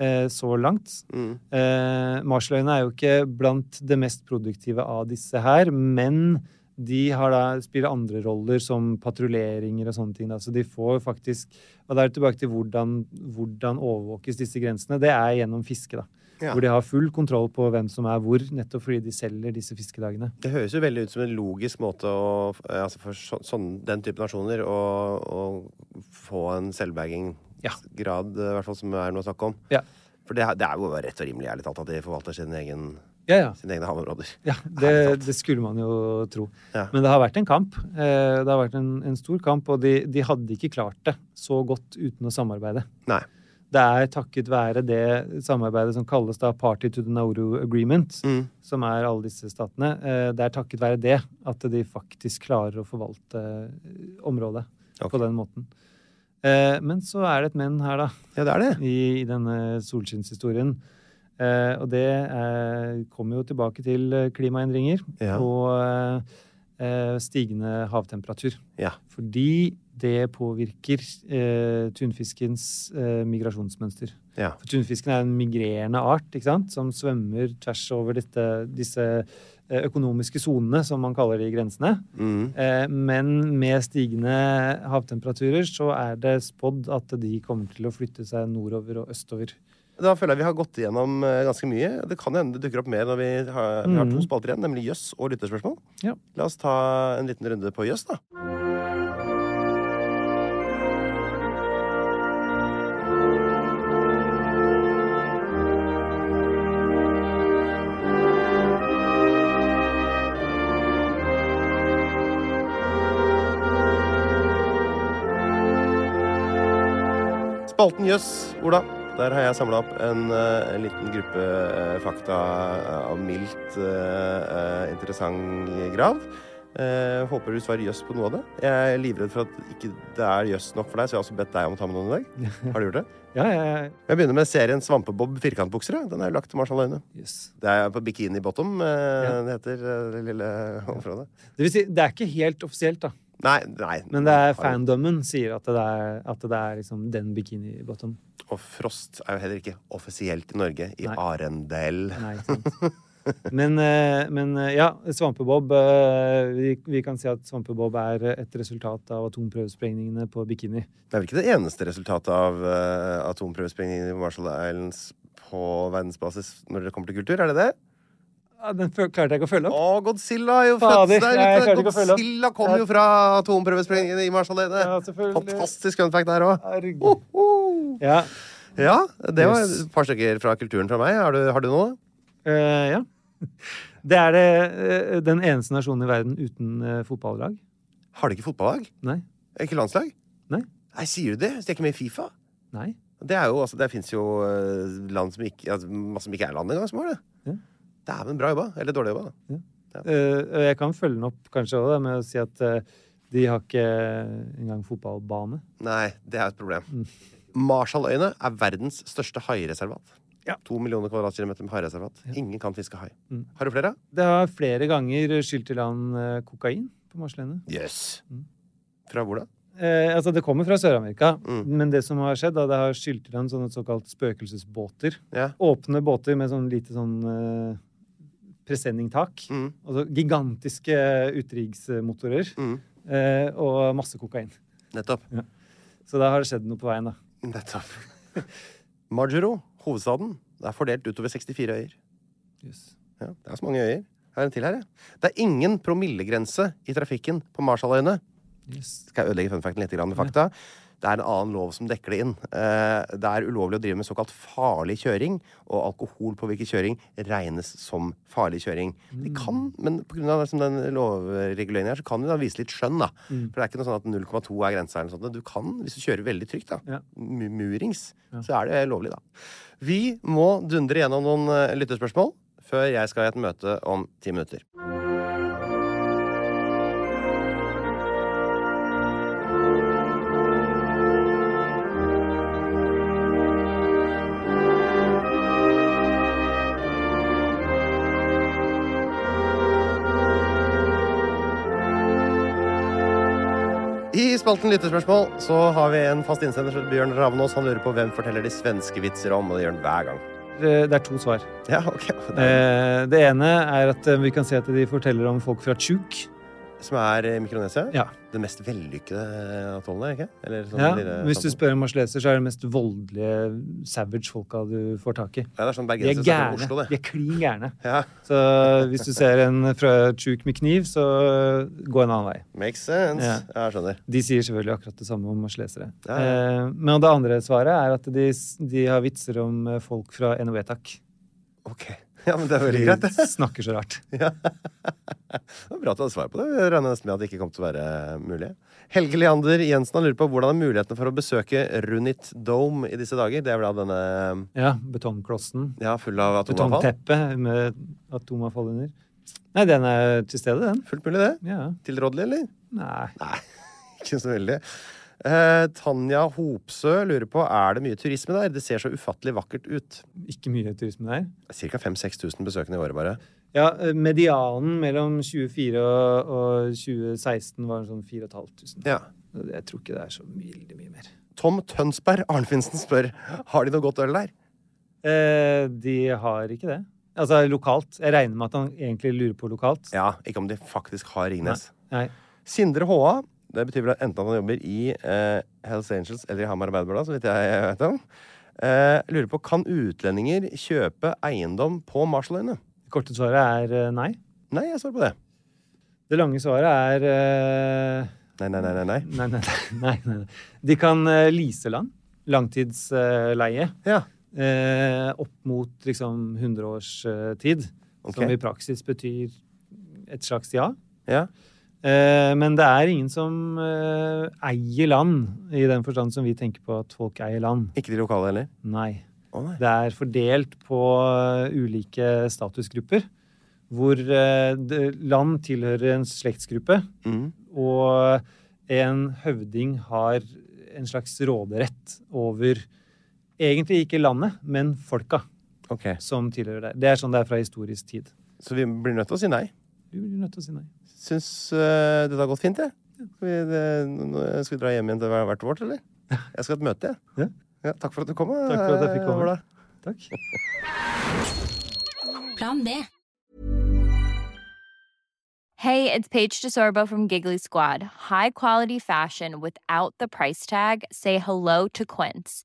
eh, så langt. Mm. Eh, Marshalløyene er jo ikke blant det mest produktive av disse her, men de har da, spiller andre roller som patruljeringer og sånne ting. Da. Så de får faktisk Og da er det tilbake til hvordan, hvordan overvåkes disse grensene. Det er gjennom fiske, da. Ja. Hvor de har full kontroll på hvem som er hvor, nettopp fordi de selger disse fiskedagene. Det høres jo veldig ut som en logisk måte å, altså for så, sånn, den type nasjoner å, å få en selvberging-grad, eh, i hvert fall som er noe å snakke om. Ja. For det, det er jo rett og rimelig ærlig talt at de forvalter sin egen, Ja, ja. sine egne havområder. Ja, det, det skulle man jo tro. Ja. Men det har vært en kamp. Eh, Det har vært en, en stor kamp, og de, de hadde ikke klart det så godt uten å samarbeide. Nei. Det er takket være det samarbeidet som kalles da Party to the Nauru Agreement, Mm. som er alle disse statene. Eh, Det er takket være det at de faktisk klarer å forvalte området okay. på den måten. Eh, Men så er det et men her, da Ja, det er det. i, i denne solskinnshistorien. Eh, og det eh, kommer jo tilbake til eh, klimaendringer Ja. og eh, eh, stigende havtemperatur. Ja. Fordi det påvirker eh, tunfiskens migrasjonsmønster. Ja. For tunfisken er en migrerende art ikke sant? som svømmer tvers over dette, disse økonomiske sonene, som man kaller de grensene. Mm. Eh, Men med stigende havtemperaturer så er det spådd at de kommer til å flytte seg nordover og østover. Da føler jeg vi har gått igjennom eh, ganske mye. Det kan hende det dukker opp mer når vi har, vi har to Mhm. spalter igjen, nemlig jøss og lytterspørsmål. Ja. La oss ta en liten runde på jøss, da. Spalten Jøss, Ola. Der har jeg samla opp en, eh, en liten gruppe eh, fakta av mildt eh, eh, interessant grad. Eh, håper du svarer jøss på noe av det. Jeg er livredd for at ikke det er jøss nok for deg, så jeg har også bedt deg om å ta med noen i dag. Har du gjort det? Ja, ja, ja. Jeg begynner med serien Svampebob firkantbukser. Den er jo lagt til Marshalløyene. Yes. Det er på Bikini Bottom, eh, Ja. det heter eh, det lille området. Det vil si, det er ikke helt offisielt, da. Nei, nei. Men det er fandommen sier at det er, at det er liksom den bikini bottom. Og Frost er jo heller ikke offisielt i Norge, i Nei. Arendel. Nei, sant? Men, eh, men eh, ja, Svampebob eh, vi, vi kan si at Svampebob er et resultat av atomprøvesprengningene på Bikini. Det er vel ikke det eneste resultatet av atomprøvesprengningene atomprøvesprengningen i Marshall Islands på verdensbasis når det kommer til kultur? Er det det? Den klarte jeg ikke å følge opp. Å, Godzilla er jo født der ute! Godzilla kom jo fra atomprøvesprengningen i Mars alene. Ja. Fantastisk fun fact der òg. Herregud. Ja. Ja, det var et par stykker fra kulturen fra meg. Har du, har du noe? Uh, ja. Det er det, eh, den eneste nasjonen i verden uten uh, fotballag. Har de ikke fotballag? Nei. Ikke landslag? Nei. Nei, sier du det? Så de er ikke med i Fifa? Nei. Det er jo, altså, det fins jo land som ikke altså, som ikke er land engang, som har det. Ja. Dæven, bra jobba. Eller dårlig jobba, da. Ja. og jeg kan følge den opp kanskje også, med å si at eh, de har ikke engang fotballbane. Nei, det er et problem. Mm. Marshalløyene er verdens største haireservat. Ja. To millioner kvadratkilometer med haireservat. Ingen kan fiske hai. Mm. Har du flere? Det har flere ganger skylt i land eh, kokain på Marshalløyene. Yes. Mm. Fra hvor da? Eh, altså, det kommer fra Sør-Amerika, Mm. men det som har skjedd, da, det har skylt i land sånne såkalt spøkelsesbåter. Ja. Åpne båter med sånn lite sånn eh, presenningtak. Mm. Altså gigantiske utenriksmotorer. Mm. Eh, og masse kokain. Nettopp. Så da har det skjedd noe på veien, da. Nettopp. Majuro, hovedstaden, det er fordelt utover 64 øyer. Yes. Ja, det er så mange øyer. Her er en til her, ja. Det er ingen promillegrense i trafikken på Marshalløyene. Yes. Skal jeg ødelegge funfacten litt med fakta? Det er en annen lov som dekker det inn. Eh, Det er ulovlig å drive med såkalt farlig kjøring, og alkoholpåvirket kjøring regnes som farlig kjøring. Det kan, men pga. Den lovreguleringen her, så kan du da vise litt skjønn, da. For det er ikke noe sånn at 0,2 er grensa eller noe sånt. Du kan, hvis du kjører veldig trygt, da, murings, så er det lovlig, da. Vi må dundre gjennom noen eh, lyttespørsmål før jeg skal i et møte om ti minutter. Spalten Lyttespørsmål så har vi en fast innsender Bjørn Ravnås. Han lurer på hvem forteller de svenske vitser om, og det gjør han hver gang. Det er to svar. Ja, ok. Det er, Eh, det ene er at eh, vi kan si at de forteller om folk fra Chuk. Som er i Mikronesia? Ja. Det mest vellykkede atollet? er ikke? Eller sånn Ja, lille hvis du spør en marsleser, så er det mest voldelige savage folka du får tak i. Ja, det er sånn De er gærne. Oslo, det. De er klin gærne. Ja, Så hvis du ser en fra Chuk med kniv, så gå en annen vei. makes sense. Ja. Ja, jeg skjønner. De sier selvfølgelig akkurat det samme om marslesere. Ja. Eh, men det andre svaret er at de, de har vitser om eh, folk fra NOE-takk. Ok. Ja, men det er veldig greit, det. snakker så rart. Det var bra at du hadde svar på det. Jeg regner nesten med at det ikke kom til å være mulig. Helge Leander Jensen har lurer på hvordan er mulighetene for å besøke Runit Dome i disse dager. Det er vel da denne Ja, betongklossen. ja, full av atomavfall? Betongteppe med atomavfall under. Nei, den er til stede, den. Fullt mulig, det. Ja. Tilrådelig, eller? Nei. Ikke så veldig. Eh, Tanja Hopsø lurer på er det mye turisme der. Det ser så ufattelig vakkert ut. Ikke mye turisme der. Ca. 5000-6000 besøkende i året, bare. Ja, eh, medianen mellom 24 og, og 2016 var sånn 4500. Ja. Jeg tror ikke det er så veldig mye mer. Tom Tønsberg Arnfinsen spør har de noe godt øl der. Eh, de har ikke det. Altså lokalt. Jeg regner med at han egentlig lurer på lokalt. Ja, Ikke om de faktisk har Ringnes. Nei. Sindre Håa. Det betyr vel at enten at han jobber i eh, Hells Angels eller i Hamar Arbeiderblad, så vidt jeg vet om. Eh, lurer på kan utlendinger kjøpe eiendom på Marshalløyene? Det korte svaret er eh, nei. Nei, jeg svarer på det. Det lange svaret er eh, Nei, nei, nei. nei, nei. nei, nei, nei. De kan uh, lease land. Langtidsleie. Ja. Eh, opp mot liksom 100 års eh, tid. Okay. Som i praksis betyr et slags ja. ja. Eh, men det er ingen som eh, eier land, i den forstand som vi tenker på at folk eier land. Ikke de lokale heller? Nei. Oh, nei. Det er fordelt på eh, ulike statusgrupper. Hvor land tilhører en slektsgruppe, Mm. og en høvding har en slags råderett over egentlig ikke landet, men folka okay. som tilhører det. Det er sånn det er fra historisk tid. Så vi blir nødt til å si nei. Vi blir nødt til å si nei syns uh, dette har gått fint, jeg. Skal vi, det, skal vi dra hjem igjen til hvert vårt, eller? Jeg skal ha et møte, jeg. Ja. takk for at du kom. Takk for at jeg fikk komme. Takk. Plan B. Hey, it's Paige DeSorbo from Giggly Squad. High quality fashion without the price tag. Say hello to Quince.